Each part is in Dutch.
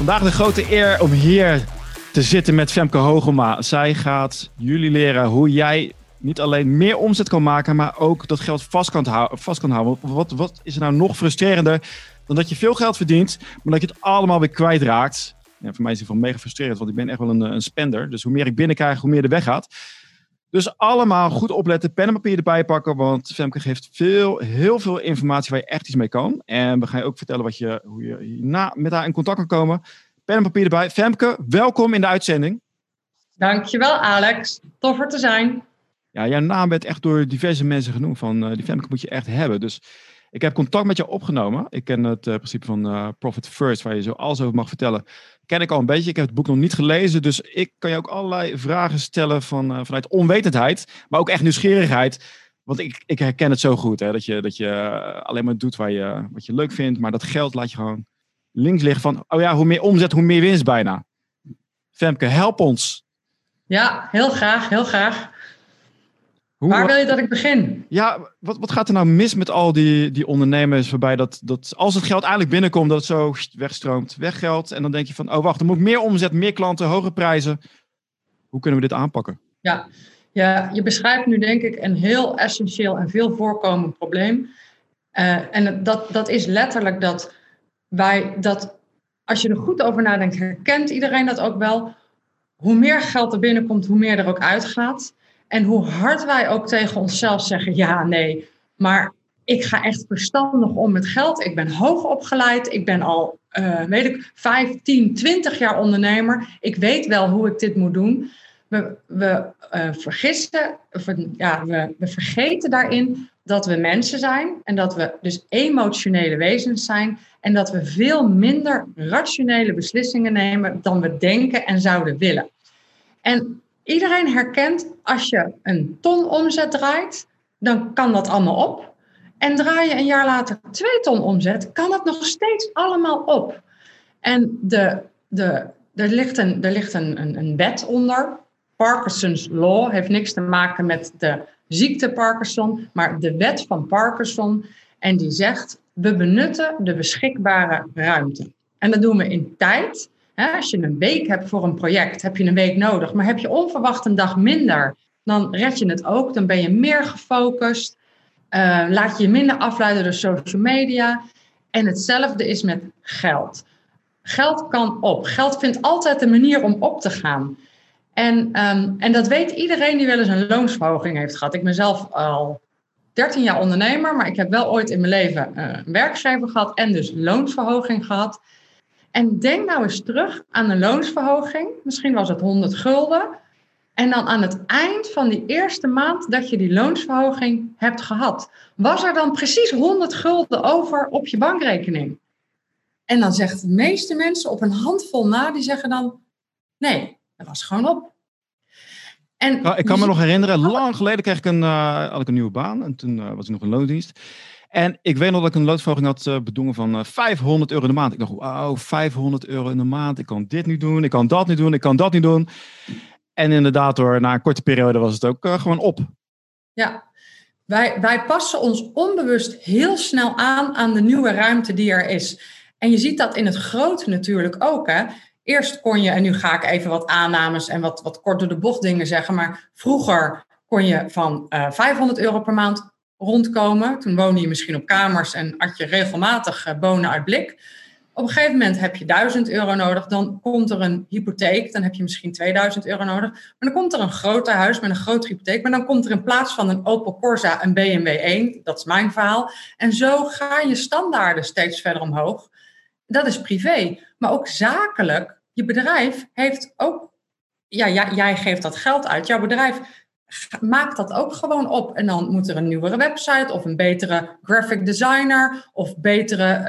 Vandaag de grote eer om hier te zitten met Femke Hogema. Zij gaat jullie leren hoe jij niet alleen meer omzet kan maken, maar ook dat geld vast kan, houden. Vast kan houden. Wat, wat is er nou nog frustrerender dan dat je veel geld verdient, maar dat je het allemaal weer kwijtraakt? Ja, voor mij is het gewoon mega frustrerend, want ik ben echt wel een, een spender. Dus hoe meer ik binnenkrijg, hoe meer er weggaat. Dus allemaal goed opletten, pen en papier erbij pakken, want Femke geeft veel, heel veel informatie waar je echt iets mee kan. En we gaan je ook vertellen wat je, hoe je hierna met haar in contact kan komen. Pen en papier erbij. Femke, welkom in de uitzending. Dankjewel Alex, tof er te zijn. Ja, jouw naam werd echt door diverse mensen genoemd van uh, die Femke moet je echt hebben. Dus ik heb contact met jou opgenomen. Ik ken het uh, principe van uh, Profit First, waar je zo alles over mag vertellen. Ken ik al een beetje. Ik heb het boek nog niet gelezen. Dus ik kan je ook allerlei vragen stellen van, uh, vanuit onwetendheid. Maar ook echt nieuwsgierigheid. Want ik, ik herken het zo goed. Hè, dat je, dat je alleen maar doet waar je, wat je leuk vindt. Maar dat geld laat je gewoon links liggen. Van, oh ja, hoe meer omzet, hoe meer winst bijna. Femke, help ons. Ja, heel graag. Heel graag. Hoe, Waar wil je dat ik begin? Ja, wat, wat gaat er nou mis met al die, die ondernemers waarbij dat, dat als het geld eigenlijk binnenkomt, dat het zo wegstroomt, weggeld. En dan denk je van, oh wacht, dan moet ik meer omzet, meer klanten, hogere prijzen. Hoe kunnen we dit aanpakken? Ja, ja je beschrijft nu denk ik een heel essentieel en veel voorkomend probleem. Uh, en dat, dat is letterlijk dat wij, dat als je er goed over nadenkt, herkent iedereen dat ook wel. Hoe meer geld er binnenkomt, hoe meer er ook uitgaat. En hoe hard wij ook tegen onszelf zeggen: ja, nee, maar ik ga echt verstandig om met geld. Ik ben hoog opgeleid. Ik ben al, uh, weet ik, 15, 20 jaar ondernemer. Ik weet wel hoe ik dit moet doen. We, we uh, vergissen, ja, we, we vergeten daarin dat we mensen zijn en dat we dus emotionele wezens zijn en dat we veel minder rationele beslissingen nemen dan we denken en zouden willen. En Iedereen herkent als je een ton omzet draait, dan kan dat allemaal op. En draai je een jaar later twee ton omzet, kan het nog steeds allemaal op. En de, de, er ligt, een, er ligt een, een, een wet onder. Parkinson's Law heeft niks te maken met de ziekte Parkinson, maar de wet van Parkinson. En die zegt, we benutten de beschikbare ruimte. En dat doen we in tijd, als je een week hebt voor een project, heb je een week nodig. Maar heb je onverwacht een dag minder, dan red je het ook. Dan ben je meer gefocust. Uh, laat je je minder afleiden door social media. En hetzelfde is met geld. Geld kan op. Geld vindt altijd een manier om op te gaan. En, um, en dat weet iedereen die wel eens een loonsverhoging heeft gehad. Ik ben zelf al 13 jaar ondernemer, maar ik heb wel ooit in mijn leven uh, een werkgever gehad en dus loonsverhoging gehad. En denk nou eens terug aan een loonsverhoging. Misschien was het 100 gulden. En dan aan het eind van die eerste maand dat je die loonsverhoging hebt gehad, was er dan precies 100 gulden over op je bankrekening? En dan zegt de meeste mensen op een handvol na, die zeggen dan: nee, dat was gewoon op. En ik kan me nog herinneren, lang geleden kreeg ik een, uh, had ik een nieuwe baan en toen uh, was ik nog een loondienst. En ik weet nog dat ik een loodverhoging had uh, bedongen van uh, 500 euro in de maand. Ik dacht, wauw, 500 euro in de maand. Ik kan dit niet doen, ik kan dat niet doen, ik kan dat niet doen. En inderdaad hoor, na een korte periode was het ook uh, gewoon op. Ja, wij, wij passen ons onbewust heel snel aan aan de nieuwe ruimte die er is. En je ziet dat in het grote natuurlijk ook. Hè? Eerst kon je, en nu ga ik even wat aannames en wat, wat kort door de bocht dingen zeggen. Maar vroeger kon je van 500 euro per maand rondkomen. Toen woonde je misschien op kamers en had je regelmatig eh, bonen uit blik. Op een gegeven moment heb je 1000 euro nodig, dan komt er een hypotheek, dan heb je misschien 2000 euro nodig. Maar dan komt er een groter huis met een grote hypotheek, maar dan komt er in plaats van een Opel Corsa een BMW 1. Dat is mijn verhaal. En zo gaan je standaarden steeds verder omhoog. Dat is privé, maar ook zakelijk. Je bedrijf heeft ook, ja, jij geeft dat geld uit. Jouw bedrijf maak dat ook gewoon op. En dan moet er een nieuwere website of een betere graphic designer of betere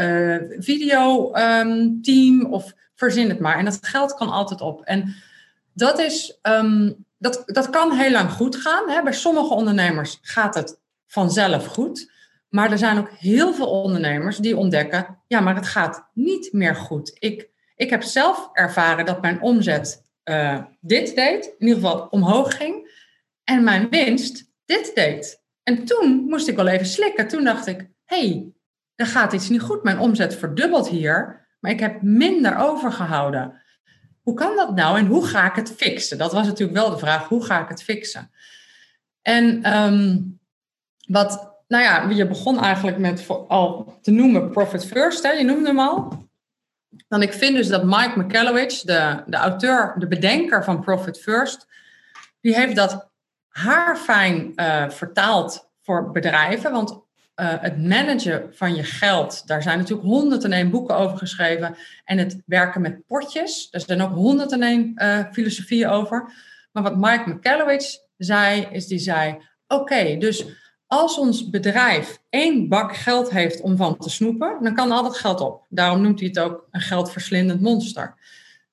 uh, video um, team of verzin het maar. En dat geld kan altijd op. En dat, is, um, dat, dat kan heel lang goed gaan. Hè. Bij sommige ondernemers gaat het vanzelf goed. Maar er zijn ook heel veel ondernemers die ontdekken, ja, maar het gaat niet meer goed. Ik, ik heb zelf ervaren dat mijn omzet uh, dit deed, in ieder geval omhoog ging. En mijn winst dit deed. En toen moest ik wel even slikken. Toen dacht ik, hé, hey, er gaat iets niet goed. Mijn omzet verdubbelt hier. maar ik heb minder overgehouden. Hoe kan dat nou en hoe ga ik het fixen? Dat was natuurlijk wel de vraag, hoe ga ik het fixen? En ehm, wat, nou ja, je begon eigenlijk met al te noemen Profit First, hè? je noemde hem al. Dan ik vind dus dat Mike McCallowich, de, de auteur, de bedenker van Profit First, die heeft dat haarfijn uh, vertaald voor bedrijven. Want uh, het managen van je geld, daar zijn natuurlijk 101 boeken over geschreven. En het werken met potjes, daar zijn ook 101 uh, filosofieën over. Maar wat Mike McCallowich zei, is die zei: Oké, dus als ons bedrijf één bak geld heeft om van te snoepen, dan kan al dat geld op. Daarom noemt hij het ook een geldverslindend monster.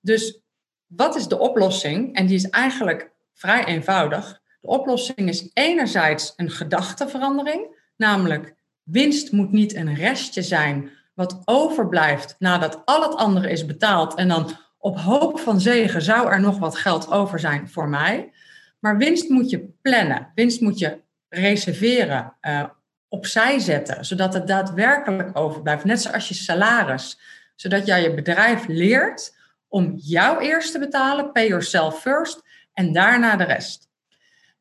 Dus wat is de oplossing? En die is eigenlijk vrij eenvoudig. De oplossing is enerzijds een gedachteverandering, namelijk winst moet niet een restje zijn wat overblijft nadat al het andere is betaald en dan op hoop van zegen zou er nog wat geld over zijn voor mij. Maar winst moet je plannen, winst moet je reserveren, uh, opzij zetten, zodat het daadwerkelijk overblijft. Net zoals je salaris, zodat jij je bedrijf leert om jou eerst te betalen, pay yourself first, en daarna de rest.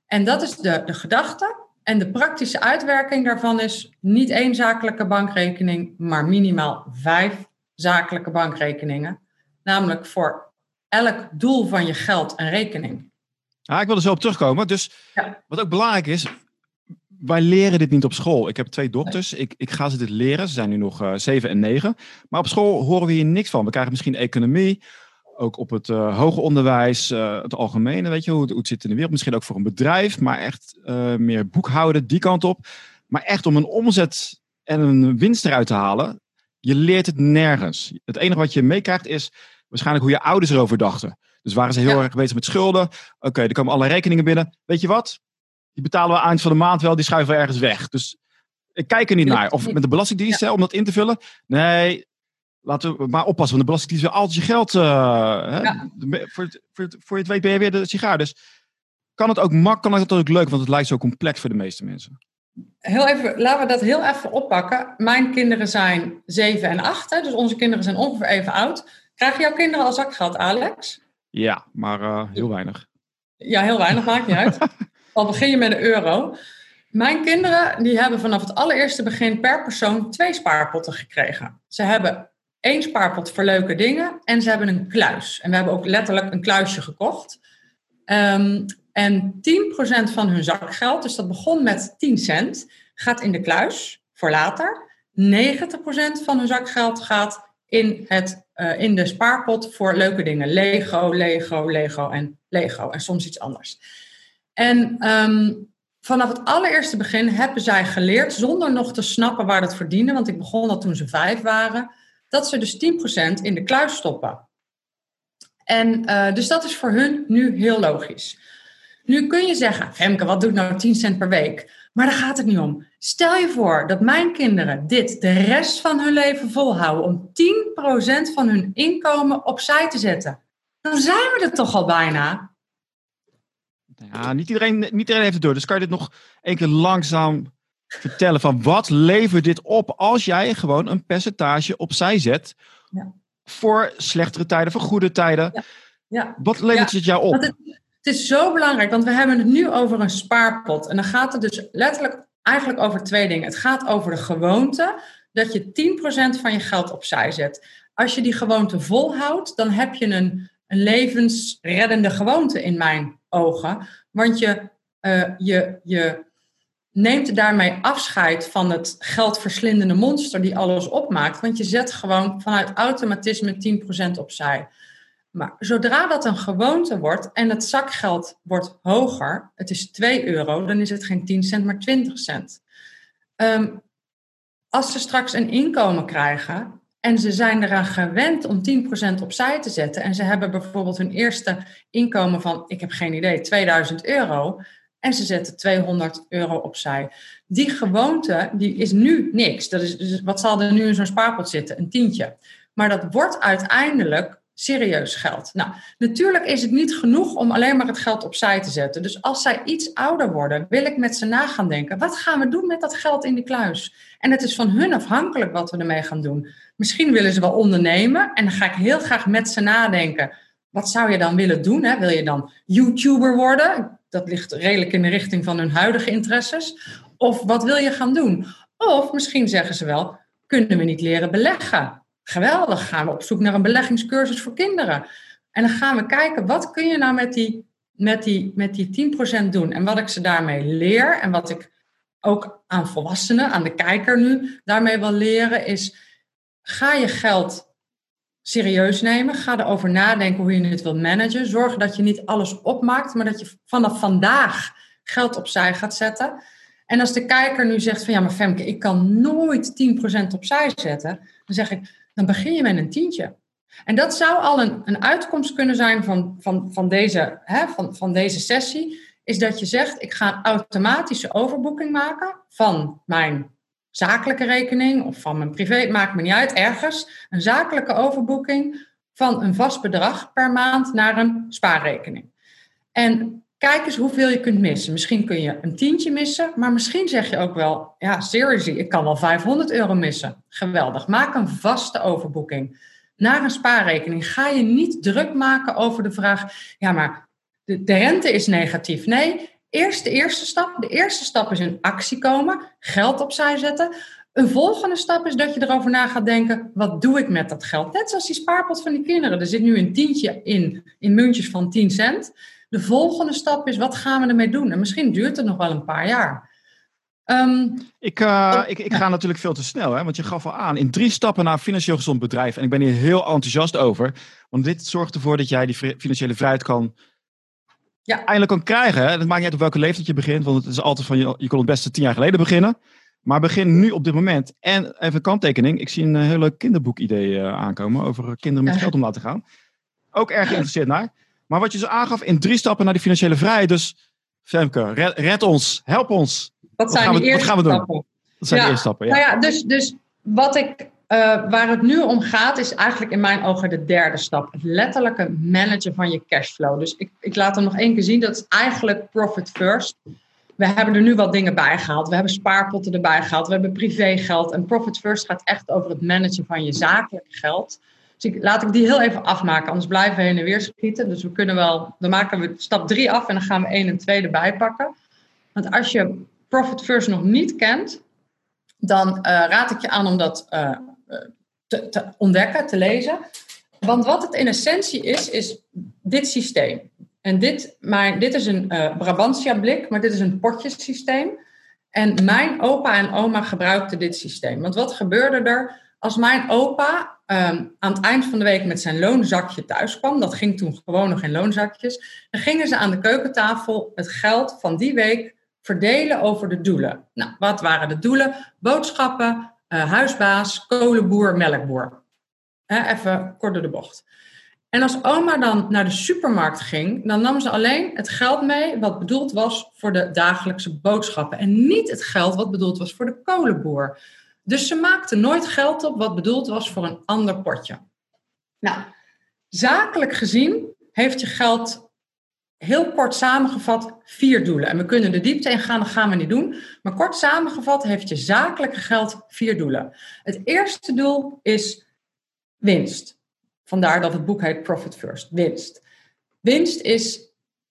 En dat is de, de gedachte. En de praktische uitwerking daarvan is niet één zakelijke bankrekening, maar minimaal vijf zakelijke bankrekeningen. Namelijk voor elk doel van je geld een rekening. Ja, ik wil er zo op terugkomen. Dus ja. wat ook belangrijk is, wij leren dit niet op school. Ik heb twee dochters. Ik, ik ga ze dit leren. Ze zijn nu nog uh, zeven en negen. Maar op school horen we hier niks van. We krijgen misschien economie ook op het uh, hoger onderwijs, uh, het algemene, weet je, hoe het, hoe het, zit in de wereld. Misschien ook voor een bedrijf, maar echt uh, meer boekhouden, die kant op. Maar echt om een omzet en een winst eruit te halen, je leert het nergens. Het enige wat je meekrijgt is waarschijnlijk hoe je ouders erover dachten. Dus waren ze heel ja. erg bezig met schulden. Oké, okay, er komen alle rekeningen binnen. Weet je wat? Die betalen we eind van de maand wel, die schuiven we ergens weg. Dus ik kijk er niet naar. Of met de Belastingdienst, ja. om dat in te vullen. Nee, laten we maar oppassen, want de Belastingdienst wil altijd je geld. Uh, ja. voor, voor, voor je het weet ben je weer de sigaar. Dus kan het ook mak, kan het ook leuk, want het lijkt zo complex voor de meeste mensen. Heel even, laten we dat heel even oppakken. Mijn kinderen zijn 7 en 8, hè, dus onze kinderen zijn ongeveer even oud. Krijgen jouw kinderen al zakgeld, Alex? Ja, maar uh, heel weinig. Ja, heel weinig, maakt niet uit. Al begin je met een euro. Mijn kinderen die hebben vanaf het allereerste begin per persoon twee spaarpotten gekregen. Ze hebben één spaarpot voor leuke dingen en ze hebben een kluis. En we hebben ook letterlijk een kluisje gekocht. Um, en 10% van hun zakgeld, dus dat begon met 10 cent, gaat in de kluis voor later. 90% van hun zakgeld gaat in, het, uh, in de spaarpot voor leuke dingen. Lego, Lego, Lego en Lego. En soms iets anders. En um, vanaf het allereerste begin hebben zij geleerd, zonder nog te snappen waar dat verdiende, want ik begon dat toen ze vijf waren, dat ze dus 10% in de kluis stoppen. En uh, dus dat is voor hun nu heel logisch. Nu kun je zeggen, Femke, wat doet nou 10 cent per week? Maar daar gaat het niet om. Stel je voor dat mijn kinderen dit de rest van hun leven volhouden om 10% van hun inkomen opzij te zetten. Dan zijn we er toch al bijna. Ja, niet iedereen, niet iedereen heeft het door. Dus kan je dit nog een keer langzaam vertellen van wat levert dit op als jij gewoon een percentage opzij zet ja. voor slechtere tijden, voor goede tijden. Ja. ja. Wat levert het jou op? Het, het, is zo belangrijk, want we hebben het nu over een spaarpot. En dan gaat het dus letterlijk eigenlijk over twee dingen. Het gaat over de gewoonte dat je 10% van je geld opzij zet. Als je die gewoonte volhoudt, dan heb je een, een levensreddende gewoonte in mijn ogen. Want je, uh, je, je neemt daarmee afscheid van het geldverslindende monster die alles opmaakt. Want je zet gewoon vanuit automatisme 10% opzij. Maar zodra dat een gewoonte wordt en het zakgeld wordt hoger, het is 2 euro, dan is het geen 10 cent, maar 20 cent. Um, als ze straks een inkomen krijgen en ze zijn eraan gewend om 10% opzij te zetten en ze hebben bijvoorbeeld hun eerste inkomen van, ik heb geen idee, 2000 euro, en ze zetten 200 euro opzij. Die gewoonte die is nu niks. Dat is, dus wat zal er nu in zo'n spaarpot zitten? Een tientje. Maar dat wordt uiteindelijk serieus geld. Nou, natuurlijk is het niet genoeg om alleen maar het geld opzij te zetten. Dus als zij iets ouder worden, wil ik met ze na gaan denken: wat gaan we doen met dat geld in die kluis? En het is van hun afhankelijk wat we ermee gaan doen. Misschien willen ze wel ondernemen en dan ga ik heel graag met ze nadenken. Wat zou je dan willen doen? Hè? Wil je dan YouTuber worden? Dat ligt redelijk in de richting van hun huidige interesses. Of wat wil je gaan doen? Of misschien zeggen ze wel: kunnen we niet leren beleggen? Geweldig, gaan we op zoek naar een beleggingscursus voor kinderen. En dan gaan we kijken, wat kun je nou met die, met die, met die 10% doen? En wat ik ze daarmee leer en wat ik ook aan volwassenen, aan de kijker nu daarmee wil leren, is ga je geld serieus nemen. Ga erover nadenken hoe je het wilt managen. Zorg dat je niet alles opmaakt, maar dat je vanaf vandaag geld opzij gaat zetten. En als de kijker nu zegt van ja, maar Femke, ik kan nooit 10% opzij zetten, dan zeg ik, dan begin je met een tientje. En dat zou al een, een uitkomst kunnen zijn van, van, van, deze, hè, van, van deze sessie, is dat je zegt, ik ga een automatische overboeking maken van mijn zakelijke rekening of van mijn privé, maakt me niet uit, ergens, een zakelijke overboeking van een vast bedrag per maand naar een spaarrekening. En kijk eens hoeveel je kunt missen. Misschien kun je een tientje missen, maar misschien zeg je ook wel, ja, seriously, ik kan wel 500 euro missen. Geweldig. Maak een vaste overboeking naar een spaarrekening. Ga je niet druk maken over de vraag, ja, maar de, de rente is negatief. Nee, eerst de eerste stap. De eerste stap is in actie komen, geld opzij zetten. Een volgende stap is dat je erover na gaat denken: wat doe ik met dat geld? Net zoals die spaarpot van die kinderen. Er zit nu een tientje in, in muntjes van 10 cent. De volgende stap is, wat gaan we ermee doen? En misschien duurt het nog wel een paar jaar. Ehm, ik, uh, ik, ik ga natuurlijk veel te snel, hè? want je gaf al aan, in drie stappen naar een financieel gezond bedrijf. En ik ben hier heel enthousiast over, want dit zorgt ervoor dat jij die financiële vrijheid kan, ja. eindelijk kan krijgen. Hè? Het maakt niet uit op welke leeftijd je begint, want het is altijd van, je, je kon het beste tien jaar geleden beginnen. Maar begin nu op dit moment. En even een kanttekening, ik zie een hele kinderboekidee uh, aankomen over kinderen met geld om laten gaan. Ook erg geïnteresseerd naar. Maar wat je zo aangaf, in drie stappen naar die financiële vrijheid. Dus Femke, red, ons, help ons. Wat, zijn gaan we, wat gaan we doen? Stappen? Dat zijn de eerste stappen. Ja. Nou ja, dus, dus wat ik, uh, waar het nu om gaat, is eigenlijk in mijn ogen de derde stap. Het letterlijke managen van je cashflow. Dus ik, ik laat hem nog één keer zien. Dat is eigenlijk profit first. We hebben er nu wat dingen bij gehaald. We hebben spaarpotten erbij gehaald. We hebben privégeld. En profit first gaat echt over het managen van je zakelijke geld. Dus ik, laat ik die heel even afmaken, anders blijven we heen en weer schieten. Dus we kunnen wel, dan maken we stap 3 af en dan gaan we 1 en 2 erbij pakken. Want als je Profit First nog niet kent, dan uh, raad ik je aan om dat uh, te, te, ontdekken, te lezen. Want wat het in essentie is, is dit systeem. En dit, maar, dit is een uh, Brabantia-blik, maar dit is een potjesysteem. En mijn opa en oma gebruikten dit systeem. Want wat gebeurde er als mijn opa Ehm, aan het eind van de week met zijn loonzakje thuis kwam, dat ging toen gewoon nog in loonzakjes, dan gingen ze aan de keukentafel het geld van die week verdelen over de doelen. Nou, wat waren de doelen? Boodschappen, uh, huisbaas, kolenboer, melkboer. even kort door de bocht. En als oma dan naar de supermarkt ging, dan nam ze alleen het geld mee wat bedoeld was voor de dagelijkse boodschappen. En niet het geld wat bedoeld was voor de kolenboer. Dus ze maakte nooit geld op wat bedoeld was voor een ander potje. Nou, zakelijk gezien heeft je geld heel kort samengevat vier doelen. En we kunnen de diepte ingaan, dat gaan we niet doen. Maar kort samengevat heeft je zakelijke geld vier doelen. Het eerste doel is winst. Vandaar dat het boek heet Profit First, winst. Winst is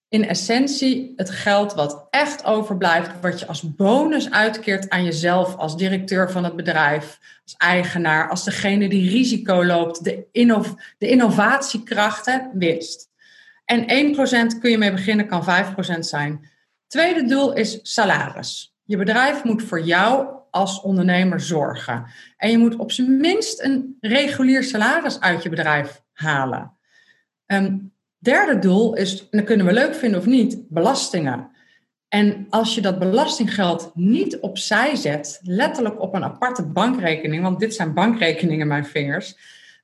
in essentie het geld wat echt overblijft, wat je als bonus uitkeert aan jezelf als directeur van het bedrijf, als eigenaar, als degene die risico loopt, de, de innovatiekracht, winst. En 1% kun je mee beginnen, kan 5% zijn. Tweede doel is salaris. Je bedrijf moet voor jou als ondernemer zorgen. En je moet op zijn minst een regulier salaris uit je bedrijf halen. Um, Derde doel is, en dat kunnen we leuk vinden of niet, belastingen. En als je dat belastinggeld niet opzij zet, letterlijk op een aparte bankrekening, want dit zijn bankrekeningen, mijn vingers,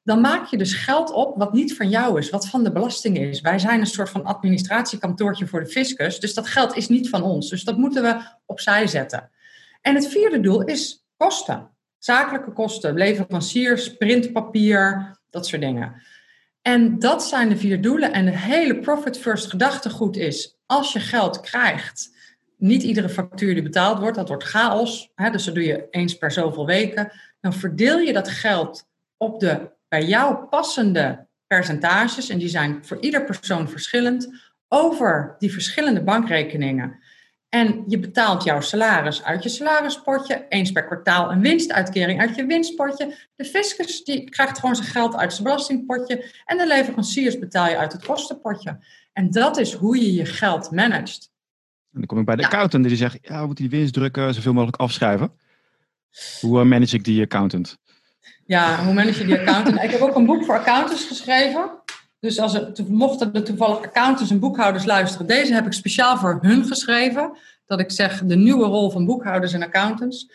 dan maak je dus geld op wat niet van jou is, wat van de belasting is. Wij zijn een soort van administratiekantoortje voor de fiscus, dus dat geld is niet van ons. Dus dat moeten we opzij zetten. En het vierde doel is kosten. Zakelijke kosten, leveranciers, printpapier, dat soort dingen. En dat zijn de vier doelen. En de hele profit first gedachtegoed is, als je geld krijgt, niet iedere factuur die betaald wordt, dat wordt chaos. Hè, dus dat doe je eens per zoveel weken. Dan verdeel je dat geld op de bij jou passende percentages. En die zijn voor ieder persoon verschillend. Over die verschillende bankrekeningen. En je betaalt jouw salaris uit je salarispotje. Eens per kwartaal een winstuitkering uit je winstpotje. De fiscus die krijgt gewoon zijn geld uit zijn belastingpotje. En de leveranciers betaal je uit het kostenpotje. En dat is hoe je je geld managt. En dan kom ik bij de accountant die zegt, ja, we moeten die winst drukken, zoveel mogelijk afschrijven. Hoe eh, manage ik die accountant? Ja, hoe manage je die accountant? ik heb ook een boek voor accountants geschreven. Dus als er, mochten er toevallig accountants en boekhouders luisteren, deze heb ik speciaal voor hun geschreven. Dat ik zeg de nieuwe rol van boekhouders en accountants.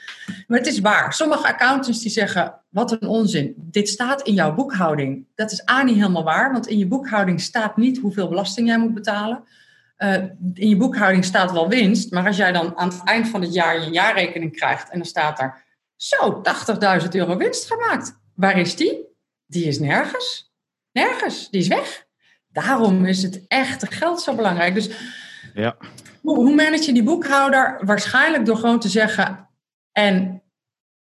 Maar het is waar. Sommige accountants die zeggen, wat een onzin. Dit staat in jouw boekhouding. Dat is A niet helemaal waar, want in je boekhouding staat niet hoeveel belasting jij moet betalen. Uh, in je boekhouding staat wel winst, maar als jij dan aan het eind van het jaar je jaarrekening krijgt en dan staat daar zo 80.000 euro winst gemaakt. Waar is die? Die is nergens. Nergens. Die is weg. Daarom is het echte geld zo belangrijk. Dus ja. hoe, hoe manage je die boekhouder? Waarschijnlijk door gewoon te zeggen: en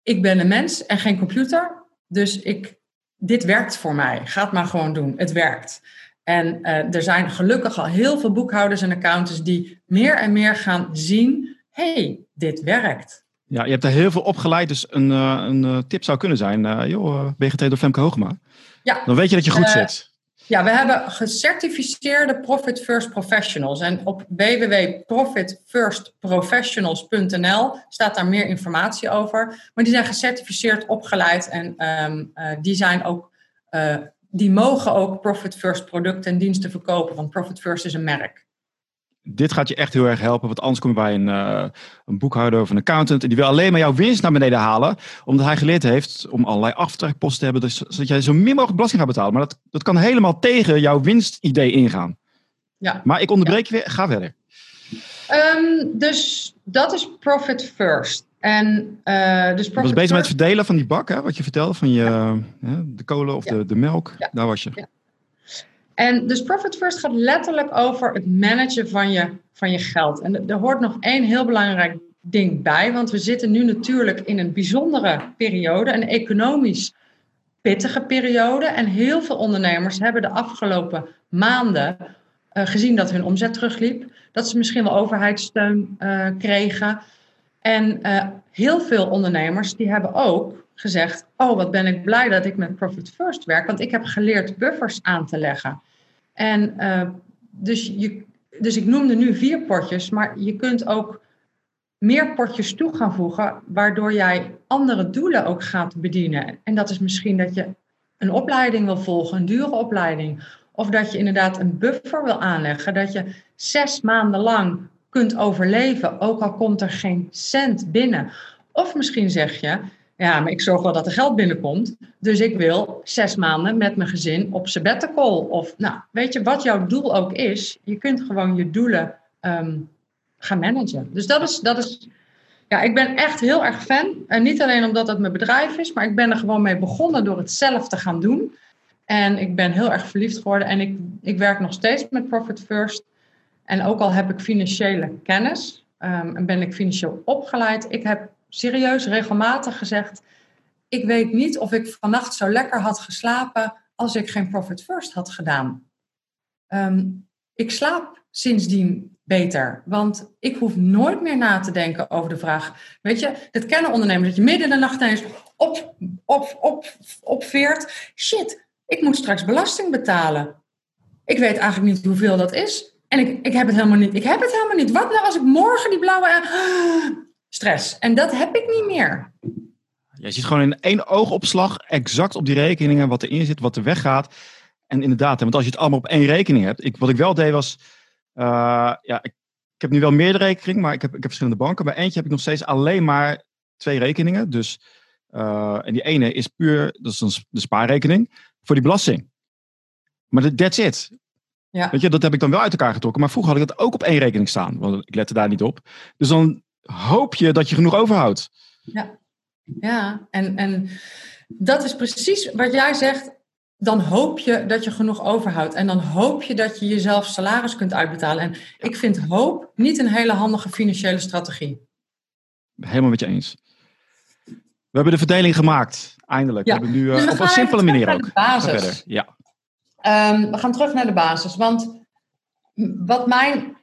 ik ben een mens en geen computer, dus ik, dit werkt voor mij. Ga het maar gewoon doen. Het werkt. En uh, er zijn gelukkig al heel veel boekhouders en accountants die meer en meer gaan zien: hey, dit werkt. Ja, je hebt er heel veel opgeleid, dus een, uh, een uh, tip zou kunnen zijn: uh, joh, getraind door Femke Hoogma? Ja. Dan weet je dat je goed zit. Ja, we hebben gecertificeerde Profit First Professionals. En op www.profitfirstprofessionals.nl staat daar meer informatie over. Maar die zijn gecertificeerd, opgeleid en um, die zijn ook die mogen ook Profit First producten en diensten verkopen, want Profit First is een merk. Dit gaat je echt heel erg helpen, want anders kom je bij een, uh, een boekhouder of een accountant en die wil alleen maar jouw winst naar beneden halen, omdat hij geleerd heeft om allerlei aftrekposten te hebben, dus, zodat jij zo min mogelijk belasting gaat betalen. Maar dat, dat kan helemaal tegen jouw winstidee ingaan. Ja. Maar ik onderbreek je weer, ga verder. Um, dus dat is Profit First. En, uh, dus was bezig met het verdelen van die bak, hè, wat je vertelde, van je, ja. de kolen of de, de melk. Ja. Daar was je. En dus Profit First gaat letterlijk over het managen van je, van je geld. En er hoort nog één heel belangrijk ding bij, want we zitten nu natuurlijk in een bijzondere periode, een economisch pittige periode. En heel veel ondernemers hebben de afgelopen maanden uh, gezien dat hun omzet terugliep, dat ze misschien wel overheidssteun uh, kregen. En uh, heel veel ondernemers die hebben ook gezegd: Oh, wat ben ik blij dat ik met Profit First werk, want ik heb geleerd buffers aan te leggen. En uh, dus, je, dus ik noemde nu vier potjes, maar je kunt ook meer potjes toe gaan voegen, waardoor jij andere doelen ook gaat bedienen. En dat is misschien dat je een opleiding wil volgen, een dure opleiding. Of dat je inderdaad een buffer wil aanleggen, dat je zes maanden lang kunt overleven, ook al komt er geen cent binnen. Of misschien zeg je, ja, maar ik zorg wel dat er geld binnenkomt. Dus ik wil zes maanden met mijn gezin op sabbatical. Of, nou, weet je, wat jouw doel ook is, je kunt gewoon je doelen um, gaan managen. Dus dat is, dat is, ja, ik ben echt heel erg fan. En niet alleen omdat het mijn bedrijf is, maar ik ben er gewoon mee begonnen door het zelf te gaan doen. En ik ben heel erg verliefd geworden. En ik, ik werk nog steeds met Profit First. En ook al heb ik financiële kennis um, en ben ik financieel opgeleid, ik heb serieus regelmatig gezegd: Ik weet niet of ik vannacht zo lekker had geslapen als ik geen Profit First had gedaan. Um, ik slaap sindsdien beter, want ik hoef nooit meer na te denken over de vraag. Weet je, dat kennen ondernemers dat je midden in de nacht ineens op, op, op, opveert. Shit, ik moet straks belasting betalen. Ik weet eigenlijk niet hoeveel dat is. En ik, ik heb het helemaal niet. Ik heb het helemaal niet. Wat nou als ik morgen die blauwe. Stress. En dat heb ik niet meer. Je ziet gewoon in één oogopslag exact op die rekeningen wat erin zit, wat er weggaat. En inderdaad, want als je het allemaal op één rekening hebt. Ik, wat ik wel deed was. Uh, ja, ik, ik, heb nu wel meerdere rekeningen, maar ik heb, ik heb verschillende banken. Bij eentje heb ik nog steeds alleen maar twee rekeningen. Dus, uh, en die ene is puur, dat is een, de spaarrekening, voor die belasting. Maar that's it. Ja. Weet je, dat heb ik dan wel uit elkaar getrokken. Maar vroeger had ik dat ook op één rekening staan. Want ik lette daar niet op. Dus dan hoop je dat je genoeg overhoudt. Ja, ja. En, en dat is precies wat jij zegt. dan hoop je dat je genoeg overhoudt. En dan hoop je dat je jezelf salaris kunt uitbetalen. En ik vind hoop niet een hele handige financiële strategie. Helemaal met je eens. We hebben de verdeling gemaakt, eindelijk. Ja. We hebben nu Dus uh, we op een simpele manier ook. basis. Ja. Ehm, we gaan terug naar de basis. Want wat mijn,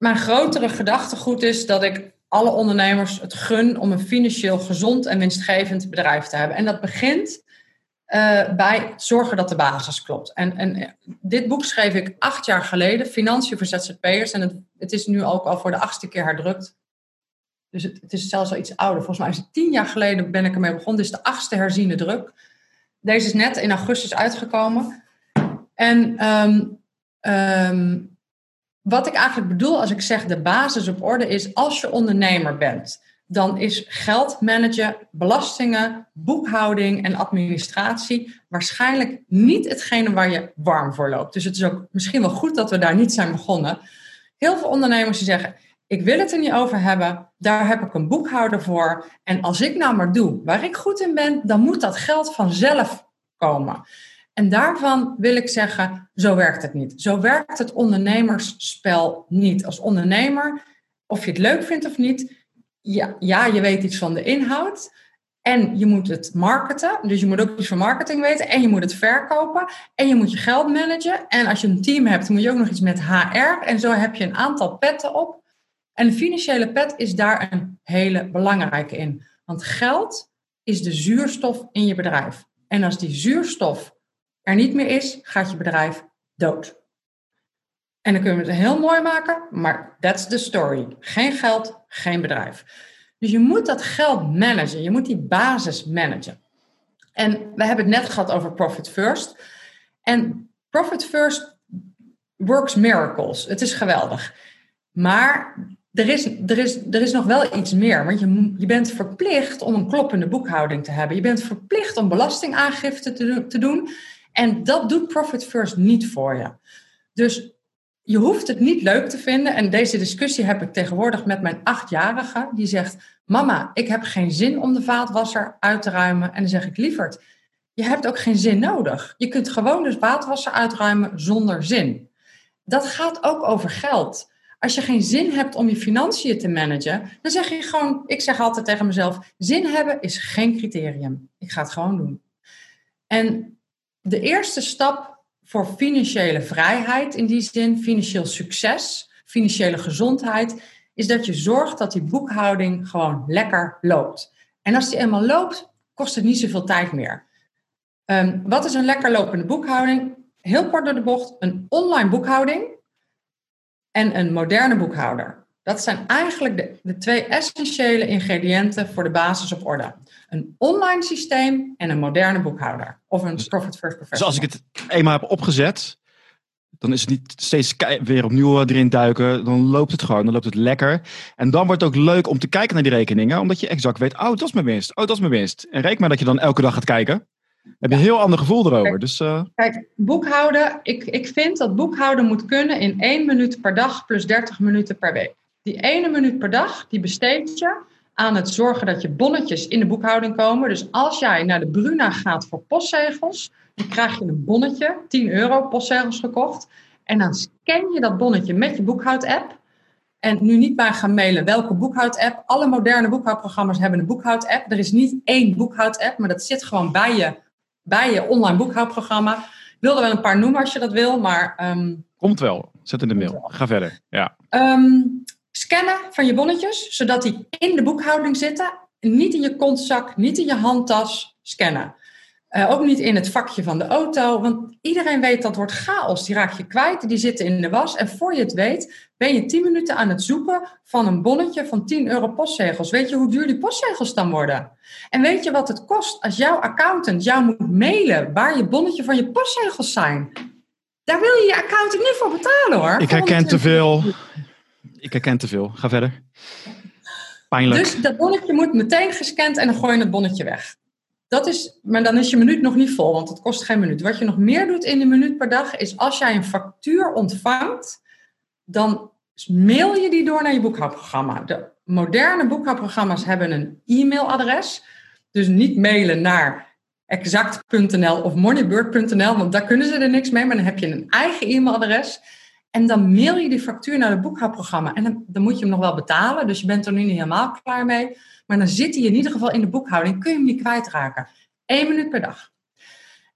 mijn grotere gedachtegoed is, dat ik alle ondernemers het gun om een financieel gezond en winstgevend bedrijf te hebben. En dat begint eh, bij zorgen dat de basis klopt. En, en eh, dit boek schreef ik acht jaar geleden, Financiën voor ZZP'ers. En het, het is nu ook al voor de achtste keer herdrukt. Dus het, het is zelfs al iets ouder. Volgens mij is het tien jaar geleden ben ik ermee begonnen. Dit is de achtste herziene druk. Deze is net in augustus uitgekomen. En ehm, wat ik eigenlijk bedoel als ik zeg de basis op orde is, als je ondernemer bent, dan is geld managen, belastingen, boekhouding en administratie waarschijnlijk niet hetgene waar je warm voor loopt. Dus het is ook misschien wel goed dat we daar niet zijn begonnen. Heel veel ondernemers die zeggen, ik wil het er niet over hebben, daar heb ik een boekhouder voor. En als ik nou maar doe waar ik goed in ben, dan moet dat geld vanzelf komen. En daarvan wil ik zeggen, zo werkt het niet. Zo werkt het ondernemersspel niet. Als ondernemer, of je het leuk vindt of niet, ja, ja, je weet iets van de inhoud. En je moet het marketen. Dus je moet ook iets van marketing weten. En je moet het verkopen. En je moet je geld managen. En als je een team hebt, moet je ook nog iets met HR. En zo heb je een aantal petten op. En de financiële pet is daar een hele belangrijke in. Want geld is de zuurstof in je bedrijf. En als die zuurstof er niet meer is, gaat je bedrijf dood. En dan kunnen we het heel mooi maken, maar that's the story. Geen geld, geen bedrijf. Dus je moet dat geld managen. Je moet die basis managen. En we hebben het net gehad over Profit First. En Profit First works miracles. Het is geweldig. Maar er is, er is, er is nog wel iets meer. Want je, je bent verplicht om een kloppende boekhouding te hebben. Je bent verplicht om belastingaangifte te, te doen. En dat doet Profit First niet voor je. Dus je hoeft het niet leuk te vinden. En deze discussie heb ik tegenwoordig met mijn achtjarige. Die zegt, mama, ik heb geen zin om de vaatwasser uit te ruimen. En dan zeg ik, lieverd, je hebt ook geen zin nodig. Je kunt gewoon de vaatwasser uitruimen zonder zin. Dat gaat ook over geld. Als je geen zin hebt om je financiën te managen, dan zeg je gewoon, ik zeg altijd tegen mezelf, zin hebben is geen criterium. Ik ga het gewoon doen. En de eerste stap voor financiële vrijheid, in die zin financieel succes, financiële gezondheid, is dat je zorgt dat die boekhouding gewoon lekker loopt. En als die eenmaal loopt, kost het niet zoveel tijd meer. Ehm, wat is een lekker lopende boekhouding? Heel kort door de bocht, een online boekhouding en een moderne boekhouder. Dat zijn eigenlijk de, de twee essentiële ingrediënten voor de basis op orde. Een online systeem en een moderne boekhouder. Of een Profit First Dus Professional. als ik het eenmaal heb opgezet, dan is het niet steeds weer opnieuw erin duiken. Dan loopt het gewoon, dan loopt het lekker. En dan wordt het ook leuk om te kijken naar die rekeningen, omdat je exact weet, oh, dat is mijn winst. Oh, dat is mijn winst. En reken maar dat je dan elke dag gaat kijken. Dan heb je een heel ander gevoel erover. Kijk. Dus eh, Kijk, boekhouden. Ik, ik vind dat boekhouden moet kunnen in één minuut per dag plus 30 minuten per week. Die ene minuut per dag, die besteed je aan het zorgen dat je bonnetjes in de boekhouding komen. Dus als jij naar de Bruna gaat voor postzegels, dan krijg je een bonnetje, 10 euro postzegels gekocht. En dan scan je dat bonnetje met je boekhoud-app. En nu niet bij gaan mailen welke boekhoud-app. Alle moderne boekhoudprogramma's hebben een boekhoud-app. Er is niet één boekhoud-app, maar dat zit gewoon bij je, bij je online boekhoudprogramma. Ik wil er wel een paar noemen als je dat wil, maar ehm, komt wel. Zet in de mail. Ga verder. Ja. Ehm, scannen van je bonnetjes, zodat die in de boekhouding zitten. Niet in je kontzak, niet in je handtas. Scannen. Eh, ook niet in het vakje van de auto. Want iedereen weet dat wordt chaos. Die raak je kwijt, die zitten in de was. En voor je het weet, ben je 10 minuten aan het zoeken van een bonnetje van 10 euro postzegels. Weet je hoe duur die postzegels dan worden? En weet je wat het kost als jouw accountant jou moet mailen waar je bonnetje van je postzegels zijn? Daar wil je je accountant niet voor betalen hoor. Ik herken te 120 veel. Ik herken te veel. Ga verder. Pijnlijk. Dus dat bonnetje moet meteen gescand en dan gooi je het bonnetje weg. Dat is, maar dan is je minuut nog niet vol, want het kost geen minuut. Wat je nog meer doet in de minuut per dag is als jij een factuur ontvangt, dan mail je die door naar je boekhoudprogramma. De moderne boekhoudprogramma's hebben een e-mailadres. Dus niet mailen naar exact.nl of moneybird.nl, want daar kunnen ze er niks mee, maar dan heb je een eigen e-mailadres. En dan mail je die factuur naar het boekhoudprogramma. En dan, dan, moet je hem nog wel betalen, dus je bent er nu niet helemaal klaar mee. Maar dan zit hij in ieder geval in de boekhouding, kun je hem niet kwijtraken. Eén minuut per dag.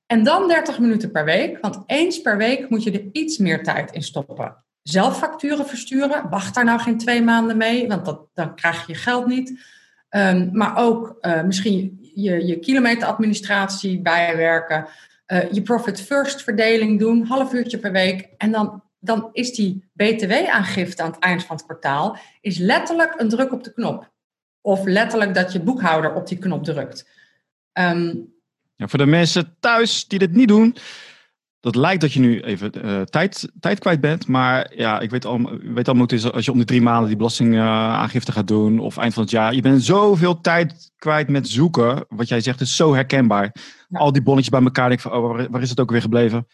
En dan 30 minuten per week, want eens per week moet je er iets meer tijd in stoppen. Zelf facturen versturen, wacht daar nou geen twee maanden mee, want dat, dan krijg je geld niet. Um, maar ook uh, misschien je, je kilometeradministratie bijwerken, uh, je profit first verdeling doen, half uurtje per week. En dan, dan is die BTW-aangifte aan het eind van het kwartaal is letterlijk een druk op de knop. Of letterlijk dat je boekhouder op die knop drukt. Um, ja, voor de mensen thuis die dit niet doen, dat lijkt dat je nu even uh, tijd, tijd kwijt bent. Maar ja, ik weet al, weet al moet is als je om de drie maanden die belastingaangifte uh, gaat doen of eind van het jaar. Je bent zoveel tijd kwijt met zoeken. Wat jij zegt is zo herkenbaar. Ja. Al die bonnetjes bij elkaar. Denk ik van, oh, waar, waar, is het ook weer gebleven?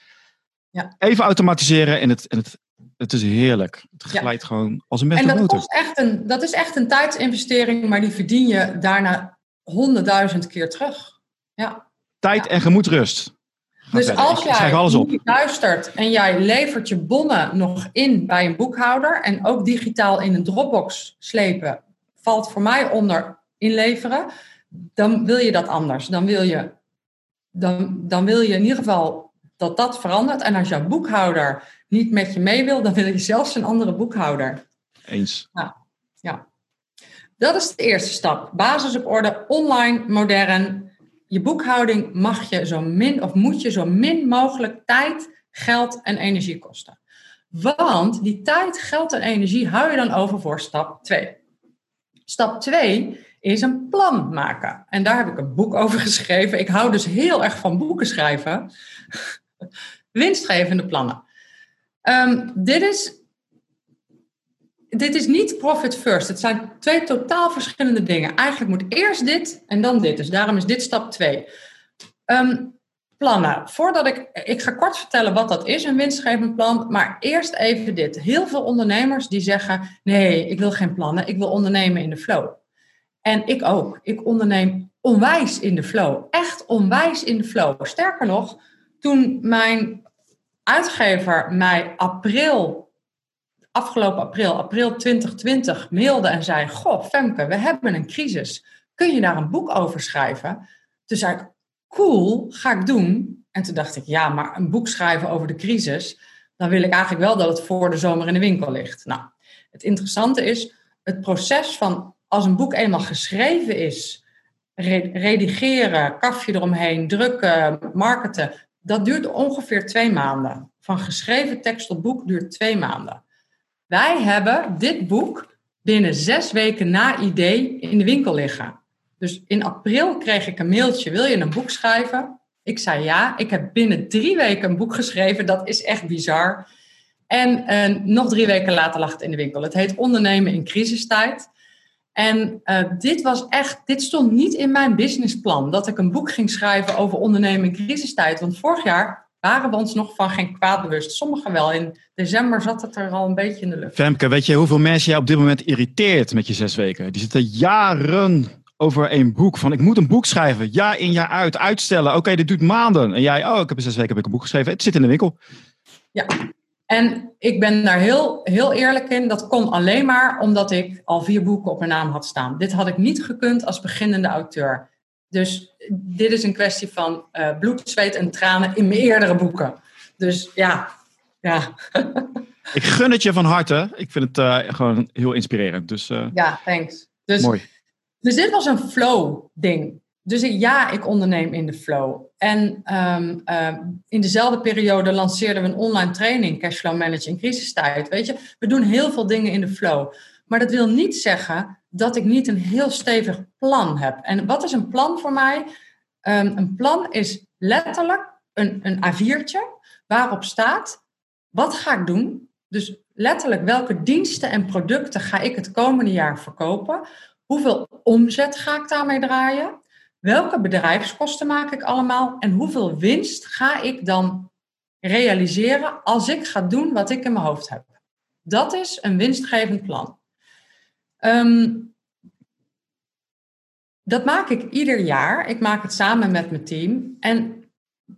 Ja. Even automatiseren en het, en het, het is heerlijk. Het glijdt ja. gewoon als een mes En dat, kost echt een, dat is echt een tijdsinvestering, maar die verdien je daarna honderdduizend keer terug. Ja. Tijd en gemoedsrust. Dus verder. als jij luistert en jij levert je bonnen nog in bij een boekhouder en ook digitaal in een Dropbox slepen, valt voor mij onder inleveren, dan wil je dat anders. Dan wil je, dan, dan wil je in ieder geval dat dat verandert. En als jouw boekhouder niet met je mee wil, dan wil je zelfs een andere boekhouder. Eens. Ja, ja. Dat is de eerste stap. Basis op orde, online, modern je boekhouding mag je zo min of moet je zo min mogelijk tijd, geld en energie kosten. Want die tijd, geld en energie hou je dan over voor stap 2. Stap 2 is een plan maken. En daar heb ik een boek over geschreven. Ik hou dus heel erg van boeken schrijven. Winstgevende plannen. Um, dit is dit is niet profit first. Het zijn twee totaal verschillende dingen. Eigenlijk moet eerst dit en dan dit. Dus daarom is dit stap 2. Um, plannen. Voordat ik. Ik ga kort vertellen wat dat is, een winstgevend plan. Maar eerst even dit. Heel veel ondernemers die zeggen: nee, ik wil geen plannen. Ik wil ondernemen in de flow. En ik ook. Ik onderneem onwijs in de flow. Echt onwijs in de flow. Sterker nog, toen mijn uitgever mij april afgelopen april, april 2020, mailde en zei: Goh, Femke, we hebben een crisis. Kun je daar een boek over schrijven? Toen zei ik: Cool, ga ik doen. En toen dacht ik: Ja, maar een boek schrijven over de crisis, dan wil ik eigenlijk wel dat het voor de zomer in de winkel ligt. Nou, het interessante is het proces van als een boek eenmaal geschreven is, redigeren, kafje eromheen, drukken, marketen, dat duurt ongeveer twee maanden. Van geschreven tekst tot boek duurt twee maanden. Wij hebben dit boek binnen zes weken na idee in de winkel liggen. Dus in april kreeg ik een mailtje: Wil je een boek schrijven? Ik zei ja. Ik heb binnen drie weken een boek geschreven. Dat is echt bizar. En uh, nog drie weken later lag het in de winkel. Het heet Ondernemen in crisistijd. En uh, dit was echt, dit stond niet in mijn businessplan dat ik een boek ging schrijven over ondernemen in crisistijd. Want vorig jaar waren we ons nog van geen kwaad bewust. Sommigen wel. In december zat het er al een beetje in de lucht. Femke, weet je hoeveel mensen jij op dit moment irriteert met je zes weken? Die zitten jaren over een boek. Van ik moet een boek schrijven. Jaar in, jaar uit. Uitstellen. Oké, dit duurt maanden. En jij, oh, ik heb in zes weken heb ik een boek geschreven. Het zit in de winkel. Ja. En ik ben daar heel, heel eerlijk in. Dat kon alleen maar omdat ik al vier boeken op mijn naam had staan. Dit had ik niet gekund als beginnende auteur. Dus dit is een kwestie van uh, bloed, zweet en tranen in mijn eerdere boeken. Dus ja, ja. ik gun het je van harte. Ik vind het uh, gewoon heel inspirerend. Dus, uh, ja, thanks. Dus, mooi. Dus dit was een flow-ding. Dus ja, ik onderneem in de flow. En um, uh, in dezelfde periode lanceerden we een online training, Cashflow Managen in crisistijd. Weet je, we doen heel veel dingen in de flow. Maar dat wil niet zeggen dat ik niet een heel stevig plan heb. En wat is een plan voor mij? Um, een plan is letterlijk een, een A4'tje waarop staat: wat ga ik doen? Dus letterlijk welke diensten en producten ga ik het komende jaar verkopen? Hoeveel omzet ga ik daarmee draaien? Welke bedrijfskosten maak ik allemaal? En hoeveel winst ga ik dan realiseren als ik ga doen wat ik in mijn hoofd heb? Dat is een winstgevend plan. Um, dat maak ik ieder jaar. Ik maak het samen met mijn team. En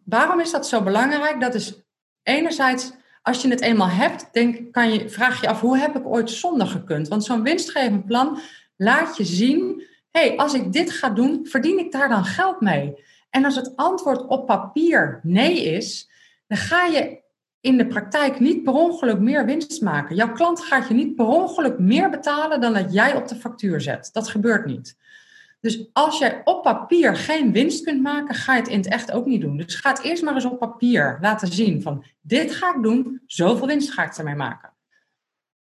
waarom is dat zo belangrijk? Dat is enerzijds, als je het eenmaal hebt, denk, kan je, vraag je af hoe heb ik ooit zonder gekund? Want zo'n winstgevend plan laat je zien, hey, als ik dit ga doen, verdien ik daar dan geld mee? En als het antwoord op papier nee is, dan ga je in de praktijk niet per ongeluk meer winst maken. Jouw klant gaat je niet per ongeluk meer betalen dan dat jij op de factuur zet. Dat gebeurt niet. Dus als jij op papier geen winst kunt maken, ga je het in het echt ook niet doen. Dus ga het eerst maar eens op papier laten zien van dit ga ik doen, zoveel winst ga ik ermee maken.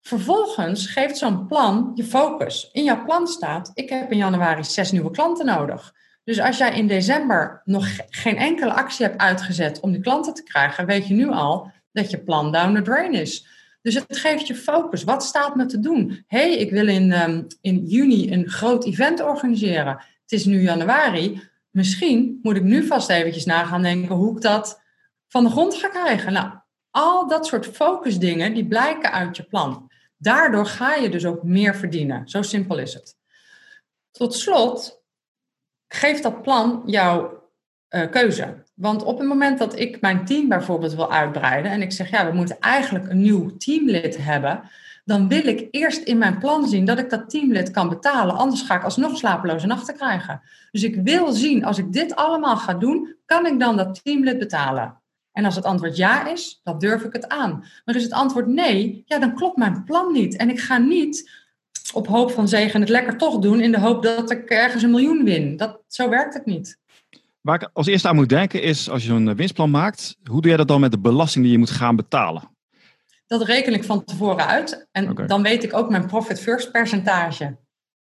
Vervolgens geeft zo'n plan je focus. In jouw plan staat, ik heb in januari zes nieuwe klanten nodig. Dus als jij in december nog geen enkele actie hebt uitgezet om die klanten te krijgen, weet je nu al dat je plan down the drain is. Dus het geeft je focus. Wat staat me te doen? hey, ik wil in, um, in juni een groot event organiseren. Het is nu januari. Misschien moet ik nu vast eventjes na gaan denken hoe ik dat van de grond ga krijgen. Nou, al dat soort focusdingen die blijken uit je plan. Daardoor ga je dus ook meer verdienen. Zo simpel is het. Tot slot geeft dat plan jouw uh, keuze. Want op het moment dat ik mijn team bijvoorbeeld wil uitbreiden en ik zeg, ja, we moeten eigenlijk een nieuw teamlid hebben, dan wil ik eerst in mijn plan zien dat ik dat teamlid kan betalen. Anders ga ik alsnog slapeloze nachten krijgen. Dus ik wil zien, als ik dit allemaal ga doen, kan ik dan dat teamlid betalen? En als het antwoord ja is, dan durf ik het aan. Maar is het antwoord nee, ja, dan klopt mijn plan niet. En ik ga niet op hoop van zegen het lekker toch doen in de hoop dat ik ergens een miljoen win. Dat, zo werkt het niet. Waar ik als eerste aan moet denken is, als je zo'n winstplan maakt, hoe doe je dat dan met de belasting die je moet gaan betalen? Dat reken ik van tevoren uit. En dan weet ik ook mijn profit first percentage.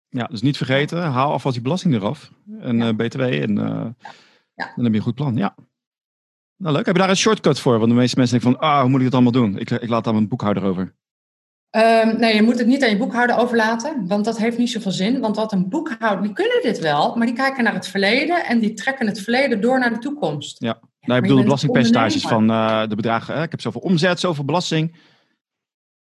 Ja, dus niet vergeten, haal alvast die belasting eraf. En ja. uh, BTW. En uh, ja. dan heb je een goed plan. Ja. Nou leuk. Heb je daar een shortcut voor? Want de meeste mensen denken van, ah, hoe moet ik het allemaal doen? Ik, ik laat daar mijn boekhouder over. Um, nee, je moet het niet aan je boekhouder overlaten, want dat heeft niet zoveel zin. Want wat een boekhouder, die kunnen dit wel, maar die kijken naar het verleden en die trekken het verleden door naar de toekomst. Ja, nou, ik bedoel de belastingpercentages van uh, de bedragen. Hè? Ik heb zoveel omzet, zoveel belasting.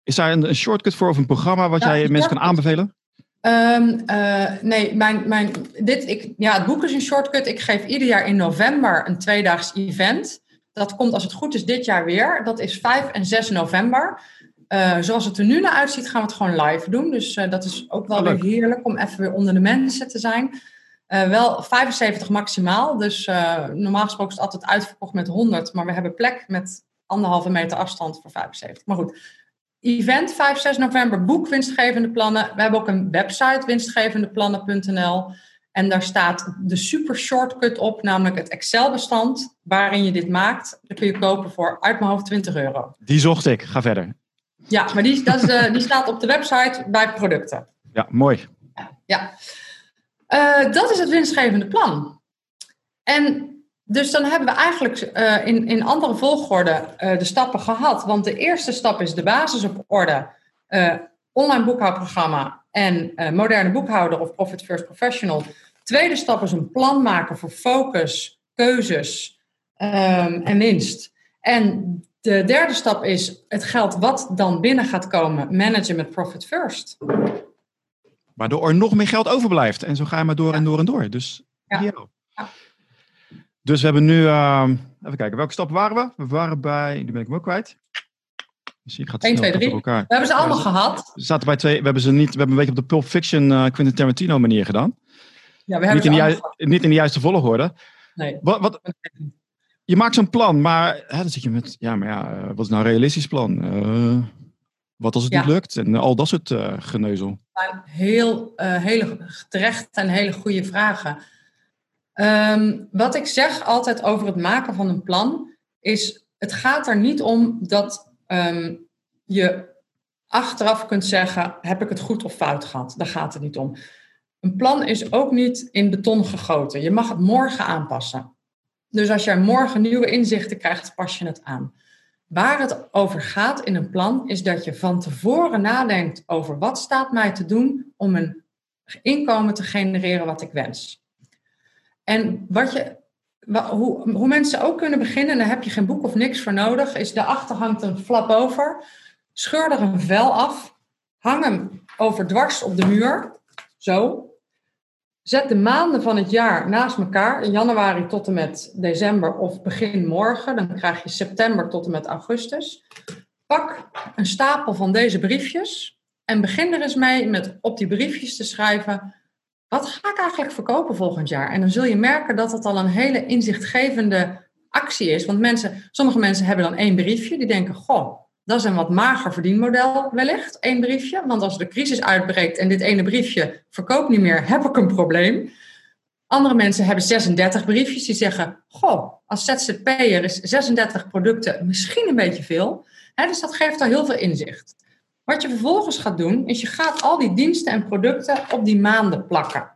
Is daar een, een shortcut voor of een programma wat ja, jij mensen kan aanbevelen? Um, uh, nee, mijn, mijn, dit, ik, ja, het boek is een shortcut. Ik geef ieder jaar in november een tweedaags event. Dat komt als het goed is dit jaar weer. Dat is 5 en 6 november. Uh, zoals het er nu naar uitziet, gaan we het gewoon live doen. Dus uh, dat is ook wel oh, weer heerlijk om even weer onder de mensen te zijn. Uh, wel 75 maximaal. Dus normaal gesproken is het altijd uitverkocht met 100. Maar we hebben plek met anderhalve meter afstand voor 75. Maar goed, event 5, 6 november, boek winstgevende plannen. We hebben ook een website, winstgevendeplannen.nl. En daar staat de super shortcut op, namelijk het Excel-bestand waarin je dit maakt. Dat kun je kopen voor uit mijn hoofd 20 euro. Die zocht ik. Ga verder. Ja, maar die, dat is, uh, die staat op de website bij producten. Ja, mooi. Ja. Uh, dat is het winstgevende plan. En dus dan hebben we eigenlijk uh, in, in andere volgorde de stappen gehad. Want de eerste stap is de basis op orde. online boekhoudprogramma en moderne boekhouder of Profit First Professional. Tweede stap is een plan maken voor focus, keuzes um, en winst. En de derde stap is het geld wat dan binnen gaat komen, managen met profit first. Waardoor er nog meer geld overblijft. En zo ga je maar door en door en door. Dus, ja. ja. Dus we hebben nu, uh, even kijken, welke stappen waren we? We waren bij, die ben ik hem ook kwijt. Dus ik ga 1, 2, 3. We hebben ze allemaal gehad. We zaten bij twee, we hebben ze niet, we hebben een beetje op de Pulp Fiction uh, Quentin Tarantino manier gedaan. Ja, we hebben niet, in de juiste, niet in de juiste volgorde. Nee. Wat, wat, je maakt zo'n plan, maar hè, dan zit je met, ja, maar ja, eh, wat is nou een realistisch plan? Uh, wat als het niet lukt? En al dat soort uh, geneuzel. Heel, uh, hele terecht en hele goede vragen. Um, wat ik zeg altijd over het maken van een plan, is het gaat er niet om dat um, je achteraf kunt zeggen, heb ik het goed of fout gehad? Daar gaat het niet om. Een plan is ook niet in beton gegoten. Je mag het morgen aanpassen. Dus als jij morgen nieuwe inzichten krijgt, pas je het aan. Waar het over gaat in een plan is dat je van tevoren nadenkt over wat staat mij te doen om een inkomen te genereren wat ik wens. En wat je, hoe, hoe mensen ook kunnen beginnen, daar heb je geen boek of niks voor nodig, is daarachter hangt een flap over. Scheur er een vel af, hang hem over dwars op de muur, zo. Zet de maanden van het jaar naast elkaar, in januari tot en met december of begin morgen. Dan krijg je september tot en met augustus. Pak een stapel van deze briefjes en begin er eens mee met op die briefjes te schrijven: wat ga ik eigenlijk verkopen volgend jaar? En dan zul je merken dat het al een hele inzichtgevende actie is. Want mensen, sommige mensen hebben dan één briefje, die denken: goh, dat is een wat mager verdienmodel wellicht, één briefje. Want als de crisis uitbreekt en dit ene briefje verkoopt niet meer, heb ik een probleem. Andere mensen hebben 36 briefjes die zeggen: Goh, als ZZP'er is 36 producten misschien een beetje veel. dus dat geeft al heel veel inzicht. Wat je vervolgens gaat doen, is je gaat al die diensten en producten op die maanden plakken.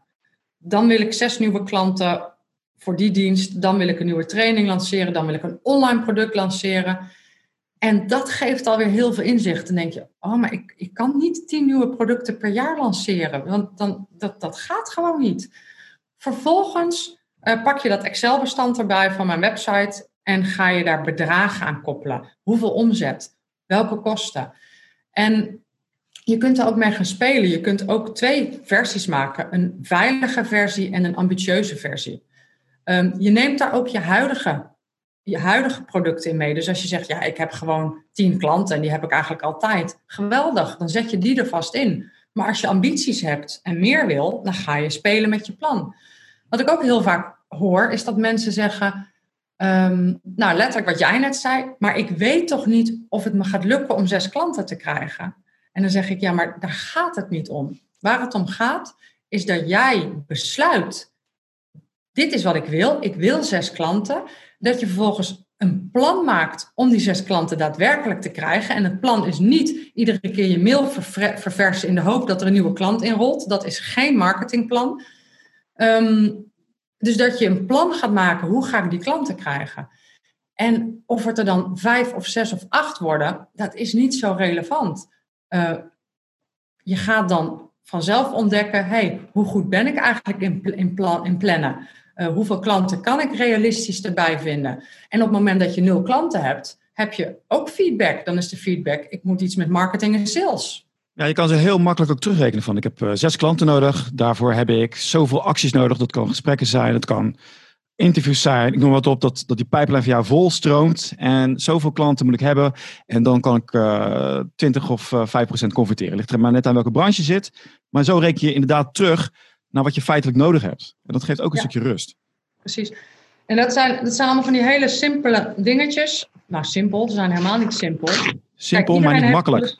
Dan wil ik zes nieuwe klanten voor die dienst. Dan wil ik een nieuwe training lanceren. Dan wil ik een online product lanceren. En dat geeft alweer heel veel inzicht. Dan denk je, oh, maar ik, ik kan niet tien nieuwe producten per jaar lanceren. Want dan, dat, dat gaat gewoon niet. Vervolgens uh, pak je dat Excel-bestand erbij van mijn website en ga je daar bedragen aan koppelen. Hoeveel omzet? Welke kosten? En je kunt er ook mee gaan spelen. Je kunt ook twee versies maken: een veilige versie en een ambitieuze versie. Um, je neemt daar ook je huidige je huidige producten in mee. Dus als je zegt, ja, ik heb gewoon tien klanten en die heb ik eigenlijk altijd. Geweldig, dan zet je die er vast in. Maar als je ambities hebt en meer wil, dan ga je spelen met je plan. Wat ik ook heel vaak hoor, is dat mensen zeggen, ehm, nou letterlijk wat jij net zei, maar ik weet toch niet of het me gaat lukken om zes klanten te krijgen. En dan zeg ik, ja, maar daar gaat het niet om. Waar het om gaat, is dat jij besluit, dit is wat ik wil, ik wil zes klanten dat je vervolgens een plan maakt om die zes klanten daadwerkelijk te krijgen. En het plan is niet iedere keer je mail verversen in de hoop dat er een nieuwe klant inrolt. Dat is geen marketingplan. Ehm, dus dat je een plan gaat maken, hoe ga ik die klanten krijgen? En of het er dan vijf of zes of acht worden, dat is niet zo relevant. Uh, je gaat dan vanzelf ontdekken, hey, hoe goed ben ik eigenlijk in, in, plan, in plannen? Uh, hoeveel klanten kan ik realistisch erbij vinden? En op het moment dat je nul klanten hebt, heb je ook feedback. Dan is de feedback, ik moet iets met marketing en sales. Ja, je kan ze heel makkelijk ook terugrekenen van ik heb uh, zes klanten nodig. Daarvoor heb ik zoveel acties nodig. Dat kan gesprekken zijn, dat kan interviews zijn. Ik noem wat op dat, dat die pipeline voor jou vol stroomt. En zoveel klanten moet ik hebben. En dan kan ik uh, 20 of uh, 5 procent converteren. Ligt er maar net aan welke branche je zit. Maar zo reken je inderdaad terug naar wat je feitelijk nodig hebt. En dat geeft ook een stukje rust. Precies. En dat zijn, dat zijn allemaal van die hele simpele dingetjes. Nou, simpel, ze zijn helemaal niet simpel. Simpel, maar niet makkelijk.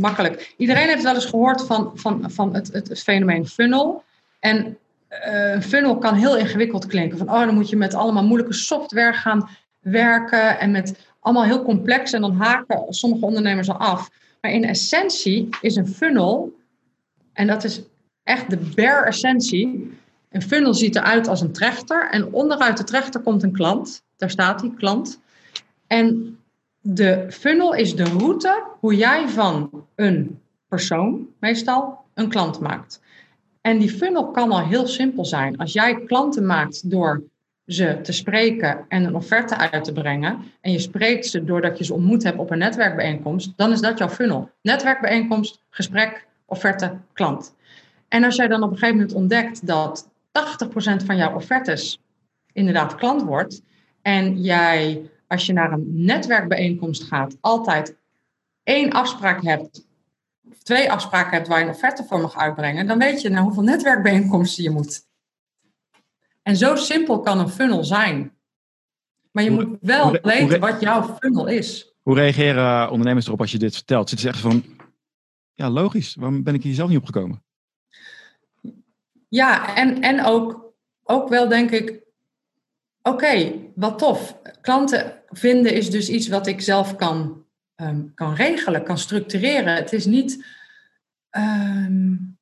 Makkelijk. Iedereen heeft wel eens gehoord van, van, van het, het, fenomeen funnel. En uh, een funnel kan heel ingewikkeld klinken. Van, oh, dan moet je met allemaal moeilijke software gaan werken. En met allemaal heel complex. En dan haken sommige ondernemers al af. Maar in essentie is een funnel, en dat is echt de bare essentie. Een funnel ziet eruit als een trechter en onderuit de trechter komt een klant. Daar staat die klant. En de funnel is de route hoe jij van een persoon meestal een klant maakt. En die funnel kan al heel simpel zijn. Als jij klanten maakt door ze te spreken en een offerte uit te brengen. En je spreekt ze doordat je ze ontmoet hebt op een netwerkbijeenkomst. Dan is dat jouw funnel. Netwerkbijeenkomst, gesprek, offerte, klant. En als jij dan op een gegeven moment ontdekt dat 80% van jouw offertes inderdaad klant wordt. En jij, als je naar een netwerkbijeenkomst gaat, altijd één afspraak hebt, of twee afspraken hebt waar je een offerte voor mag uitbrengen, dan weet je naar hoeveel netwerkbijeenkomsten je moet. En zo simpel kan een funnel zijn. Maar je moet wel weten wat jouw funnel is. Hoe reageren ondernemers erop als je dit vertelt? Zitten ze echt van, ja logisch, waarom ben ik hier zelf niet opgekomen? Ja, en, en ook, ook wel denk ik, oké, wat tof. Klanten vinden is dus iets wat ik zelf kan, um, kan regelen, kan structureren. Het is niet. Um,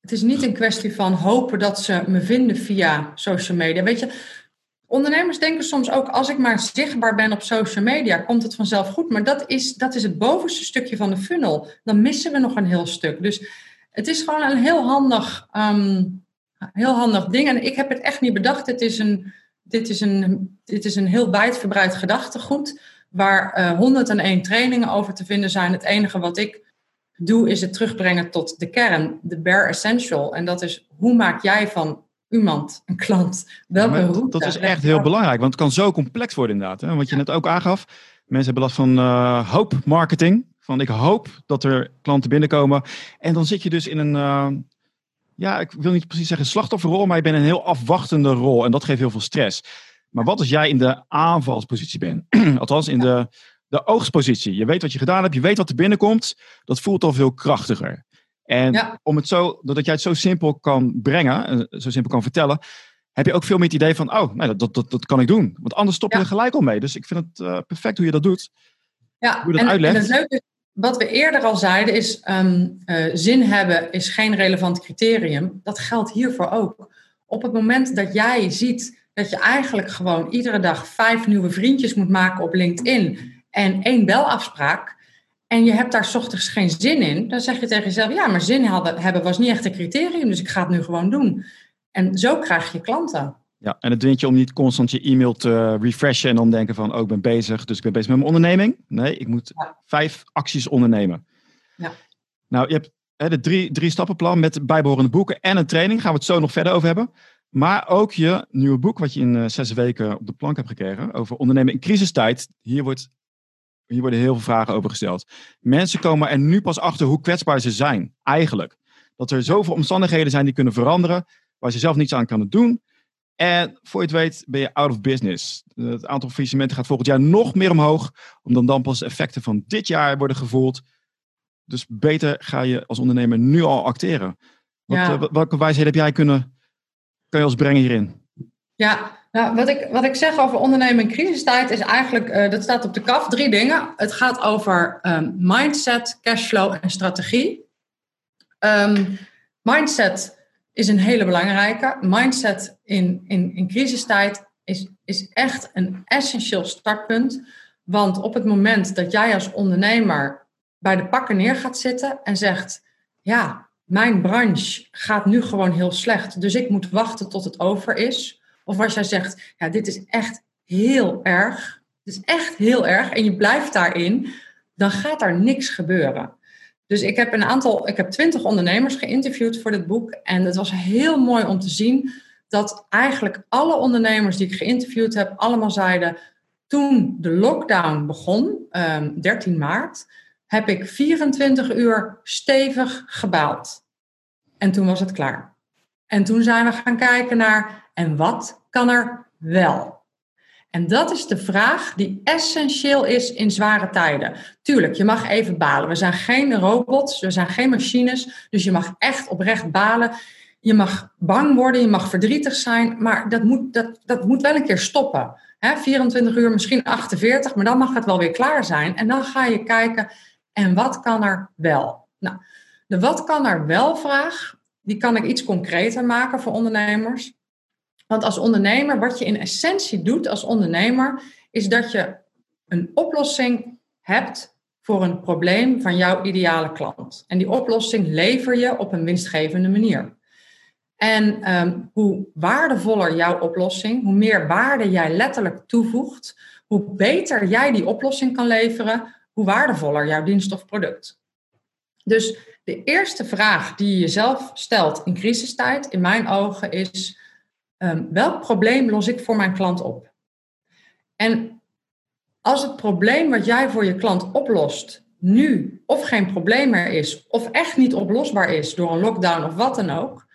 het is niet een kwestie van hopen dat ze me vinden via social media. Weet je, ondernemers denken soms ook: als ik maar zichtbaar ben op social media, komt het vanzelf goed. Maar dat is, dat is het bovenste stukje van de funnel. Dan missen we nog een heel stuk. Dus het is gewoon een heel handig, um, heel handig ding. En ik heb het echt niet bedacht. Het is een, dit, is een, dit is een heel wijdverbreid gedachtegoed. Waar uh, eh, 101 trainingen over te vinden zijn. Het enige wat ik doe, is het terugbrengen tot de kern, de bare essential. En dat is hoe maak jij van iemand, een klant, welke Ja, route? Dat is echt heel belangrijk, want het kan zo complex worden inderdaad. Hè? Wat je net ook aangaf, mensen hebben last van eh, hoop marketing. Van ik hoop dat er klanten binnenkomen. En dan zit je dus in een, eh, ja, ik wil niet precies zeggen slachtofferrol, maar je bent een heel afwachtende rol. En dat geeft heel veel stress. Maar wat als jij in de aanvalspositie bent? Althans, in de, de oogstpositie. Je weet wat je gedaan hebt, je weet wat er binnenkomt. Dat voelt al veel krachtiger. En Ja. om het zo, doordat jij het zo simpel kan brengen, eh, zo simpel kan vertellen, heb je ook veel meer het idee van, oh, nou, dat, dat, dat kan ik doen. Want anders stop je Ja. er gelijk al mee. Dus ik vind het eh, perfect hoe je dat doet. Ja, Hoe je dat en, en uitlegt. het leuke is, wat we eerder al zeiden is, eh, zin hebben is geen relevant criterium. Dat geldt hiervoor ook. Op het moment dat jij ziet dat je eigenlijk gewoon iedere dag vijf nieuwe vriendjes moet maken op LinkedIn en één belafspraak, en je hebt daar ochtends geen zin in, dan zeg je tegen jezelf, ja, maar zin hebben was niet echt een criterium, dus ik ga het nu gewoon doen. En zo krijg je klanten. Ja, en het dwingt je om niet constant je e-mail te refreshen en dan denken van, oh, ik ben bezig, dus ik ben bezig met mijn onderneming. Nee, ik moet Ja. vijf acties ondernemen. Ja. Nou, je hebt hè, de drie, drie stappenplan met bijbehorende boeken en een training. Gaan we het zo nog verder over hebben. Maar ook je nieuwe boek, wat je in eh, zes weken op de plank hebt gekregen, over ondernemen in crisistijd. Hier, wordt, hier worden heel veel vragen over gesteld. Mensen komen er nu pas achter hoe kwetsbaar ze zijn, eigenlijk. Dat er zoveel omstandigheden zijn die kunnen veranderen, waar ze zelf niets aan kunnen doen. En voor je het weet ben je out of business. Het aantal faillissementen gaat volgend jaar nog meer omhoog, omdat dan pas de effecten van dit jaar worden gevoeld. Dus beter ga je als ondernemer nu al acteren. Wat, Ja. eh, welke wijsheid heb jij kunnen, kun je ons brengen hierin? Ja, nou, wat, ik, wat ik zeg over ondernemen in crisistijd is eigenlijk, eh, dat staat op de kaf, drie dingen. Het gaat over ehm, mindset, cashflow en strategie. Ehm, mindset is een hele belangrijke. Mindset in, in, in crisistijd is, is echt een essentieel startpunt. Want op het moment dat jij als ondernemer bij de pakken neer gaat zitten en zegt, ja, mijn branche gaat nu gewoon heel slecht, dus ik moet wachten tot het over is. Of als jij zegt, ja, dit is echt heel erg, dit is echt heel erg en je blijft daarin, dan gaat er niks gebeuren. Dus ik heb een aantal, ik heb twintig ondernemers geïnterviewd voor dit boek en het was heel mooi om te zien dat eigenlijk alle ondernemers die ik geïnterviewd heb, allemaal zeiden, toen de lockdown begon, ehm, 13 maart, heb ik 24 uur stevig gebaald. En toen was het klaar. En toen zijn we gaan kijken naar, en wat kan er wel? En dat is de vraag die essentieel is in zware tijden. Tuurlijk, je mag even balen. We zijn geen robots, we zijn geen machines. Dus je mag echt oprecht balen. Je mag bang worden, je mag verdrietig zijn. Maar dat moet, dat, dat moet wel een keer stoppen. Hè, 24 uur, misschien 48, maar dan mag het wel weer klaar zijn. En dan ga je kijken, en wat kan er wel? Nou, de wat kan er wel vraag, die kan ik iets concreter maken voor ondernemers. Want als ondernemer, wat je in essentie doet als ondernemer, is dat je een oplossing hebt voor een probleem van jouw ideale klant. En die oplossing lever je op een winstgevende manier. En um, hoe waardevoller jouw oplossing, hoe meer waarde jij letterlijk toevoegt, hoe beter jij die oplossing kan leveren, hoe waardevoller jouw dienst of product. Dus de eerste vraag die je jezelf stelt in crisistijd, in mijn ogen, is: um, welk probleem los ik voor mijn klant op? En als het probleem wat jij voor je klant oplost nu of geen probleem meer is, of echt niet oplosbaar is door een lockdown of wat dan ook,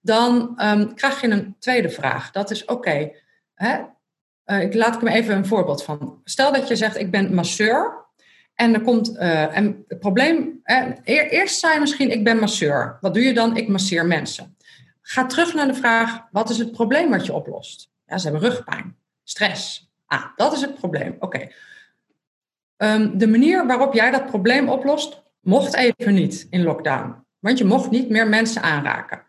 dan um, krijg je een tweede vraag. Dat is: oké, uh, ik laat ik me even een voorbeeld van. Stel dat je zegt: ik ben masseur. En er komt uh, en het probleem. Uh, eerst zei je misschien: ik ben masseur. Wat doe je dan? Ik masseer mensen. Ga terug naar de vraag: wat is het probleem wat je oplost? Ja, ze hebben rugpijn, stress. Ah, dat is het probleem. Oké. Um, de manier waarop jij dat probleem oplost, mocht even niet in lockdown. Want je mocht niet meer mensen aanraken.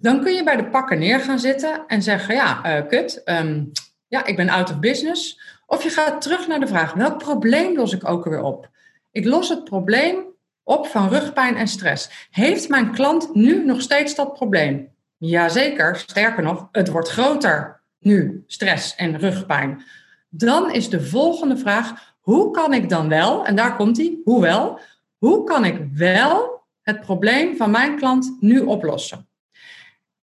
Dan kun je bij de pakken neer gaan zitten en zeggen: ja, uh, kut. Um, ja, ik ben out of business. Of je gaat terug naar de vraag: welk probleem los ik ook weer op? Ik los het probleem op van rugpijn en stress. Heeft mijn klant nu nog steeds dat probleem? Jazeker, sterker nog, het wordt groter nu, stress en rugpijn. Dan is de volgende vraag: hoe kan ik dan wel, en daar komt hij, hoe wel, hoe kan ik wel het probleem van mijn klant nu oplossen?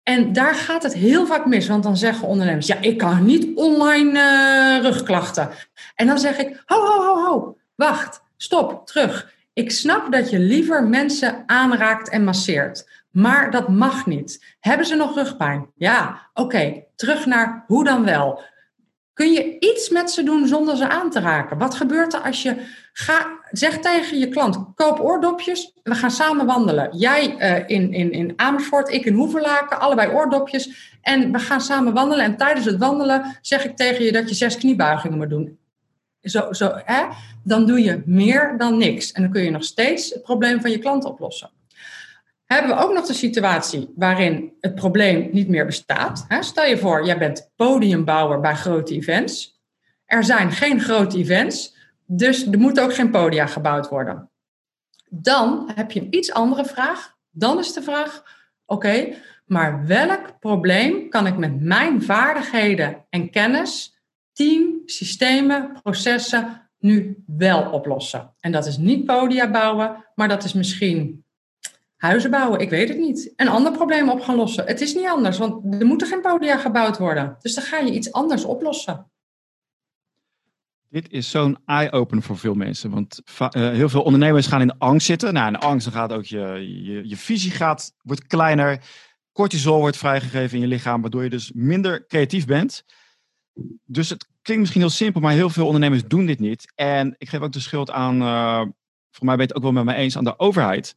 En daar gaat het heel vaak mis, want dan zeggen ondernemers: Ja, ik kan niet online uh, rugklachten. En dan zeg ik: Ho, ho, ho, ho, wacht, stop, terug. Ik snap dat je liever mensen aanraakt en masseert. Maar dat mag niet. Hebben ze nog rugpijn? Ja, oké. Terug naar hoe dan wel. Kun je iets met ze doen zonder ze aan te raken? Wat gebeurt er als je ga, zegt tegen je klant: koop oordopjes, we gaan samen wandelen. Jij uh, in, in, in Amersfoort, ik in Hoeverlaken, allebei oordopjes. En we gaan samen wandelen. En tijdens het wandelen zeg ik tegen je dat je zes kniebuigingen moet doen. Zo, zo, hè? Dan doe je meer dan niks. En dan kun je nog steeds het probleem van je klant oplossen hebben we ook nog de situatie waarin het probleem niet meer bestaat. Stel je voor, jij bent podiumbouwer bij grote events. Er zijn geen grote events, dus er moet ook geen podia gebouwd worden. Dan heb je een iets andere vraag. Dan is de vraag: oké, maar welk probleem kan ik met mijn vaardigheden en kennis, team, systemen, processen nu wel oplossen? En dat is niet podia bouwen, maar dat is misschien huizen bouwen, ik weet het niet. Een ander probleem op gaan lossen. Het is niet anders, want er moeten geen podia gebouwd worden. Dus dan ga je iets anders oplossen. Dit is zo'n eye-opener voor veel mensen. Want uh, heel veel ondernemers gaan in angst zitten. Nou, in angst dan gaat ook je, je, je visie gaat, wordt kleiner. Cortisol wordt vrijgegeven in je lichaam, waardoor je dus minder creatief bent. Dus het klinkt misschien heel simpel, maar heel veel ondernemers doen dit niet. En ik geef ook de schuld aan, uh, voor mij ben het ook wel met mij eens, aan de overheid.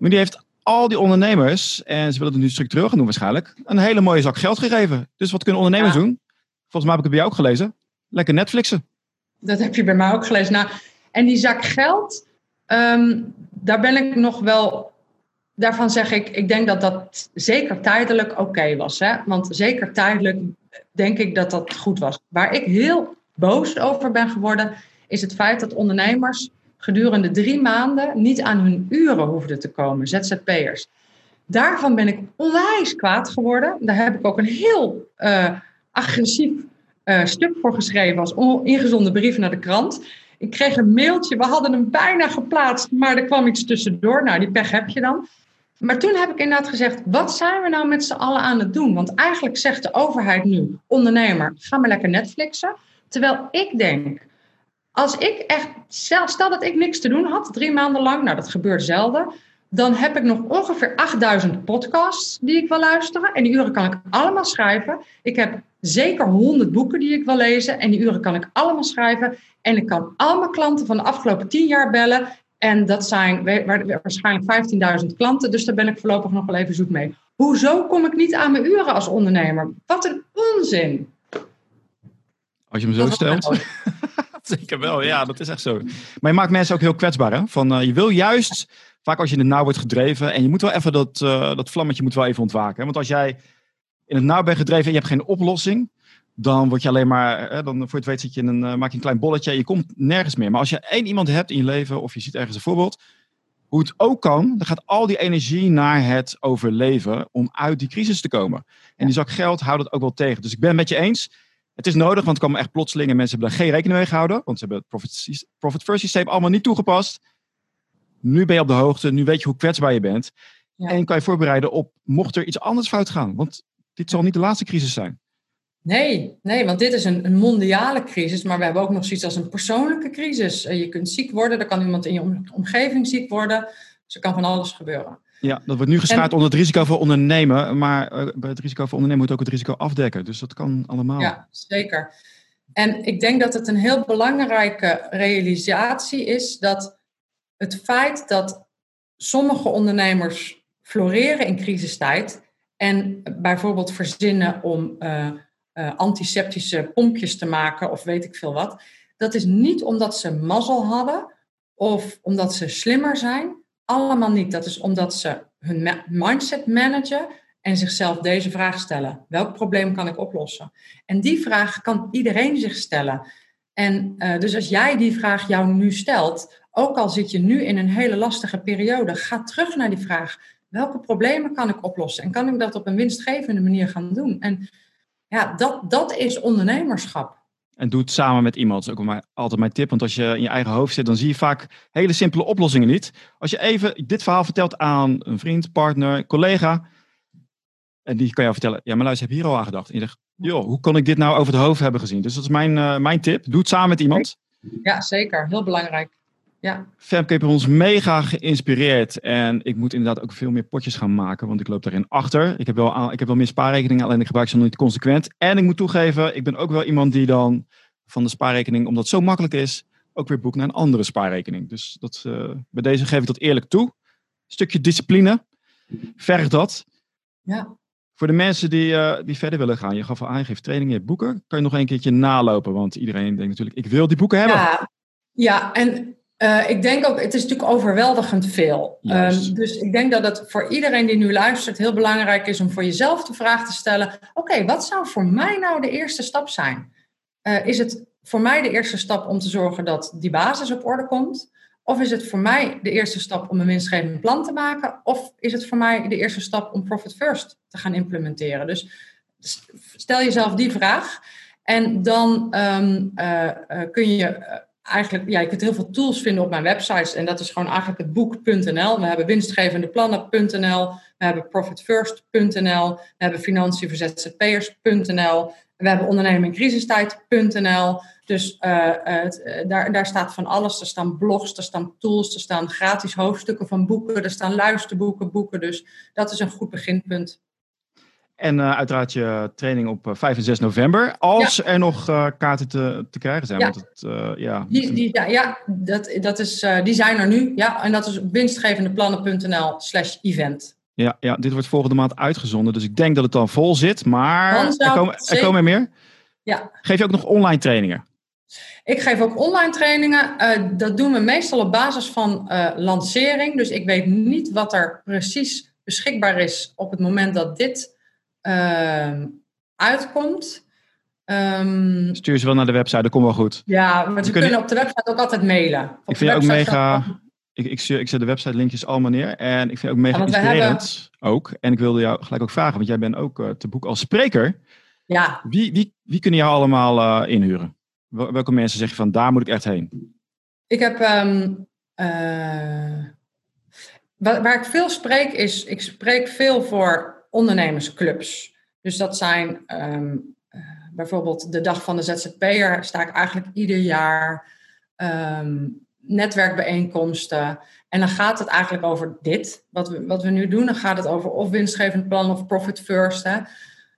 Maar die heeft al die ondernemers, en ze willen het nu structureel gaan doen waarschijnlijk, een hele mooie zak geld gegeven. Dus wat kunnen ondernemers doen? Volgens mij heb ik het bij jou ook gelezen. Lekker Netflixen. Dat heb je bij mij ook gelezen. Nou, en die zak geld, ehm, daar ben ik nog wel. Daarvan zeg ik, ik denk dat dat zeker tijdelijk oké was. Hè? Want zeker tijdelijk denk ik dat dat goed was. Waar ik heel boos over ben geworden, is het feit dat ondernemers gedurende drie maanden niet aan hun uren hoefden te komen, ZZP'ers. Daarvan ben ik onwijs kwaad geworden. Daar heb ik ook een heel uh, agressief uh, stuk voor geschreven als ingezonde brief naar de krant. Ik kreeg een mailtje, we hadden hem bijna geplaatst, maar er kwam iets tussendoor. Nou, die pech heb je dan. Maar toen heb ik inderdaad gezegd, wat zijn we nou met z'n allen aan het doen? Want eigenlijk zegt de overheid nu, ondernemer, ga maar lekker Netflixen. Terwijl ik denk, als ik echt, stel dat ik niks te doen had, drie maanden lang, nou dat gebeurt zelden, dan heb ik nog ongeveer 8000 podcasts die ik wil luisteren. En die uren kan ik allemaal schrijven. Ik heb zeker 100 boeken die ik wil lezen. En die uren kan ik allemaal schrijven. En ik kan al mijn klanten van de afgelopen 10 jaar bellen. En dat zijn waarschijnlijk 15.000 klanten. Dus daar ben ik voorlopig nog wel even zoet mee. Hoezo kom ik niet aan mijn uren als ondernemer? Wat een onzin. Als je hem zo stelt. Zeker wel, ja, dat is echt zo. Maar je maakt mensen ook heel kwetsbaar. Hè? Van, uh, je wil juist, vaak als je in het nauw wordt gedreven, en je moet wel even dat, uh, dat vlammetje moet wel even ontwaken. Want als jij in het nauw bent gedreven en je hebt geen oplossing, dan word je alleen maar, hè, dan voor het weet zit je in een, uh, maak je een klein bolletje en je komt nergens meer. Maar als je één iemand hebt in je leven, of je ziet ergens een voorbeeld, hoe het ook kan, dan gaat al die energie naar het overleven om uit die crisis te komen. En die zak geld houdt het ook wel tegen. Dus ik ben het met je eens het is nodig, want het kwam echt plotseling en mensen hebben er geen rekening mee gehouden. Want ze hebben het Profit, First systeem allemaal niet toegepast. Nu ben je op de hoogte, nu weet je hoe kwetsbaar je bent. En kan je voorbereiden op mocht er iets anders fout gaan. Want dit zal niet de laatste crisis zijn. Nee, nee, want dit is een, een mondiale crisis, maar we hebben ook nog zoiets als een persoonlijke crisis. Je kunt ziek worden, er kan iemand in je omgeving ziek worden. Dus er kan van alles gebeuren. Ja, dat wordt nu geschaard onder het risico voor ondernemen. Maar uh, bij het risico voor ondernemen moet ook het risico afdekken. Dus dat kan allemaal. Ja, zeker. En ik denk dat het een heel belangrijke realisatie is dat het feit dat sommige ondernemers floreren in crisistijd en bijvoorbeeld verzinnen om uh, uh, antiseptische pompjes te maken of weet ik veel wat, dat is niet omdat ze mazzel hadden of omdat ze slimmer zijn, allemaal niet. Dat is omdat ze hun mindset managen en zichzelf deze vraag stellen. Welk probleem kan ik oplossen? En die vraag kan iedereen zich stellen. En uh, dus als jij die vraag jou nu stelt, ook al zit je nu in een hele lastige periode, ga terug naar die vraag. Welke problemen kan ik oplossen? En kan ik dat op een winstgevende manier gaan doen? En ja, dat, dat is ondernemerschap. En doe het samen met iemand. Dat is ook altijd mijn tip. Want als je in je eigen hoofd zit, dan zie je vaak hele simpele oplossingen niet. Als je even dit verhaal vertelt aan een vriend, partner, collega. En die kan jou vertellen, ja maar luister, heb hier al aan gedacht. En je zegt, joh, hoe kan ik dit nou over het hoofd hebben gezien? Dus dat is mijn, uh, mijn tip. Doe het samen met iemand. Ja, zeker. Heel belangrijk. Ja. Femke heeft ons mega geïnspireerd. En ik moet inderdaad ook veel meer potjes gaan maken, want ik loop daarin achter. Ik heb wel, ik heb wel meer spaarrekeningen, alleen ik gebruik ze nog niet consequent. En ik moet toegeven, ik ben ook wel iemand die dan van de spaarrekening, omdat het zo makkelijk is, ook weer boekt naar een andere spaarrekening. Dus dat, uh, bij deze geef ik dat eerlijk toe. stukje discipline, verg dat. Ja. Voor de mensen die, uh, die verder willen gaan, je gaf al aan, je geeft trainingen, je boeken. Kan je nog een keertje nalopen? Want iedereen denkt natuurlijk, ik wil die boeken hebben. Ja, ja en uh, ik denk ook, het is natuurlijk overweldigend veel. Um, dus ik denk dat het voor iedereen die nu luistert heel belangrijk is om voor jezelf de vraag te stellen: oké, okay, wat zou voor mij nou de eerste stap zijn? Uh, is het voor mij de eerste stap om te zorgen dat die basis op orde komt? Of is het voor mij de eerste stap om een winstgevend plan te maken? Of is het voor mij de eerste stap om Profit First te gaan implementeren? Dus stel jezelf die vraag. En dan um, uh, kun je eigenlijk, ja, je kunt heel veel tools vinden op mijn websites. En dat is gewoon eigenlijk het boek.nl. We hebben winstgevendeplannen.nl. We hebben profitfirst.nl. We hebben financiën. We hebben ondernemen in crisistijd.nl. Dus uh, het, uh, daar, daar staat van alles. Er staan blogs, er staan tools, er staan gratis hoofdstukken van boeken. Er staan luisterboeken, boeken. Dus dat is een goed beginpunt. En uh, uiteraard je training op 5 en 6 november. Als ja. er nog uh, kaarten te, te krijgen zijn. Ja, want het, uh, ja, die, die, ja, ja dat, dat is, die zijn er nu. Ja, en dat is winstgevendeplannen.nl slash event. Ja, ja, dit wordt volgende maand uitgezonden. Dus ik denk dat het dan vol zit. Maar er komen, er komen er meer. Ja. Geef je ook nog online trainingen? Ik geef ook online trainingen. dat doen we meestal op basis van lancering. Dus ik weet niet wat er precies beschikbaar is op het moment dat dit uh, uitkomt. Um, Stuur ze wel naar de website, dat komt wel goed. Ja, maar ze kunnen op de website ook altijd mailen. Op ik vind ook mega. Ik, ik, ik zet de website linkjes allemaal neer. En ik vind het ook mega ja, inspirerend. Hebben... Ook. En ik wilde jou gelijk ook vragen, want jij bent ook uh, te boek als spreker. Ja. Wie, wie, wie kunnen jou allemaal uh, inhuren? Welke mensen zeg je van daar moet ik echt heen? Ik heb. Um, uh, waar, waar ik veel spreek is. Ik spreek veel voor ondernemersclubs. Dus dat zijn um, uh, bijvoorbeeld de dag van de ZZP'er, sta ik eigenlijk ieder jaar um, netwerkbijeenkomsten. En dan gaat het eigenlijk over dit, wat we, wat we nu doen. Dan gaat het over of winstgevend plan of profit first. Hè.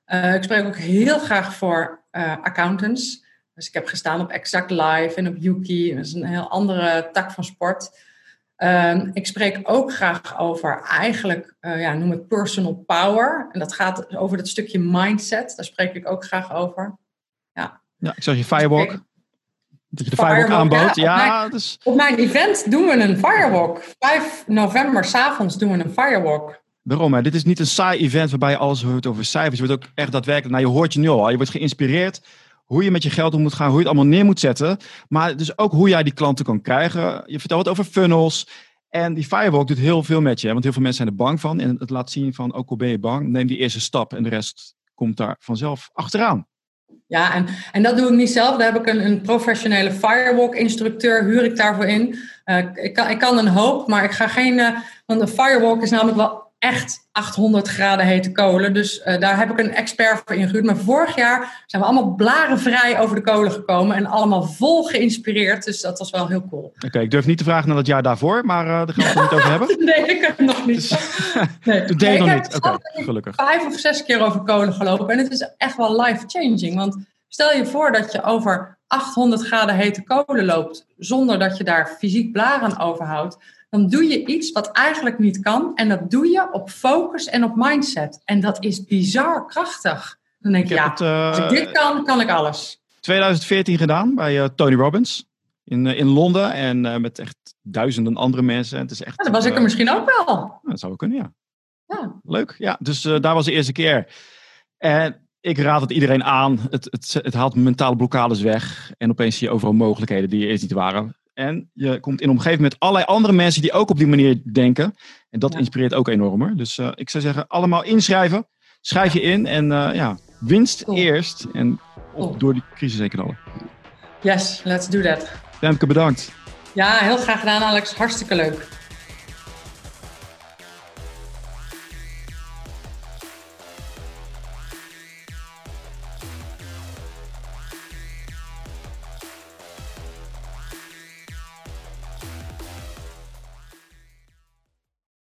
Uh, ik spreek ook heel graag voor uh, accountants. Dus ik heb gestaan op Exact Live en op Yuki. Dat is een heel andere tak van sport. Um, ik spreek ook graag over eigenlijk, uh, ja, noem het personal power. En dat gaat over dat stukje mindset. Daar spreek ik ook graag over. Ja, ja ik zag je firewalk. Dat je de firewalk, firewalk aanbood. Ja, ja op, mijn, dus... op mijn event doen we een firewalk. 5 november s'avonds doen we een firewalk. Waarom? Hè? Dit is niet een saai event waarbij je alles hoort over cijfers. Je wordt ook echt daadwerkelijk, nou je hoort je nu al. Je wordt geïnspireerd hoe je met je geld om moet gaan, hoe je het allemaal neer moet zetten. Maar dus ook hoe jij die klanten kan krijgen. Je vertelt wat over funnels. En die firewalk doet heel veel met je. Want heel veel mensen zijn er bang van. En het laat zien van, ook al ben je bang, neem die eerste stap. En de rest komt daar vanzelf achteraan. Ja, en, en dat doe ik niet zelf. Daar heb ik een, een professionele firewalk-instructeur, huur ik daarvoor in. Uh, ik, kan, ik kan een hoop, maar ik ga geen... Uh, want een firewalk is namelijk wel echt 800 graden hete kolen. Dus uh, daar heb ik een expert voor ingehuurd. Maar vorig jaar zijn we allemaal blarenvrij over de kolen gekomen. En allemaal vol geïnspireerd. Dus dat was wel heel cool. Oké, okay, ik durf niet te vragen naar het jaar daarvoor. Maar uh, daar gaan we het niet over hebben. nee, ik heb het nog niet. Dus, nee. Toen deed nee, nog niet. Oké, okay, gelukkig. vijf of zes keer over kolen gelopen. En het is echt wel life-changing. Want stel je voor dat je over 800 graden hete kolen loopt. Zonder dat je daar fysiek blaren overhoudt dan doe je iets wat eigenlijk niet kan. En dat doe je op focus en op mindset. En dat is bizar krachtig. Dan denk je, ja, het, uh, als ik dit kan, kan ik alles. 2014 gedaan bij uh, Tony Robbins in, uh, in Londen. En met echt duizenden andere mensen. Het is echt, ja, dan was ik er misschien ook wel. Dat zou wel kunnen, ja. ja. Leuk, ja. Dus daar was de eerste keer. En ik raad het iedereen aan. Het, het, het haalt mentale blokkades weg. En opeens zie je overal mogelijkheden die er eerst niet waren. En je komt in omgeving met allerlei andere mensen die ook op die manier denken. En dat ja. inspireert ook enorm. Dus uh, ik zou zeggen, allemaal inschrijven. Schrijf je in en uh, ja, winst cool. eerst. En op, cool. door die crisis heen knallen. Yes, let's do that. Femke, bedankt. Ja, heel graag gedaan Alex. Hartstikke leuk.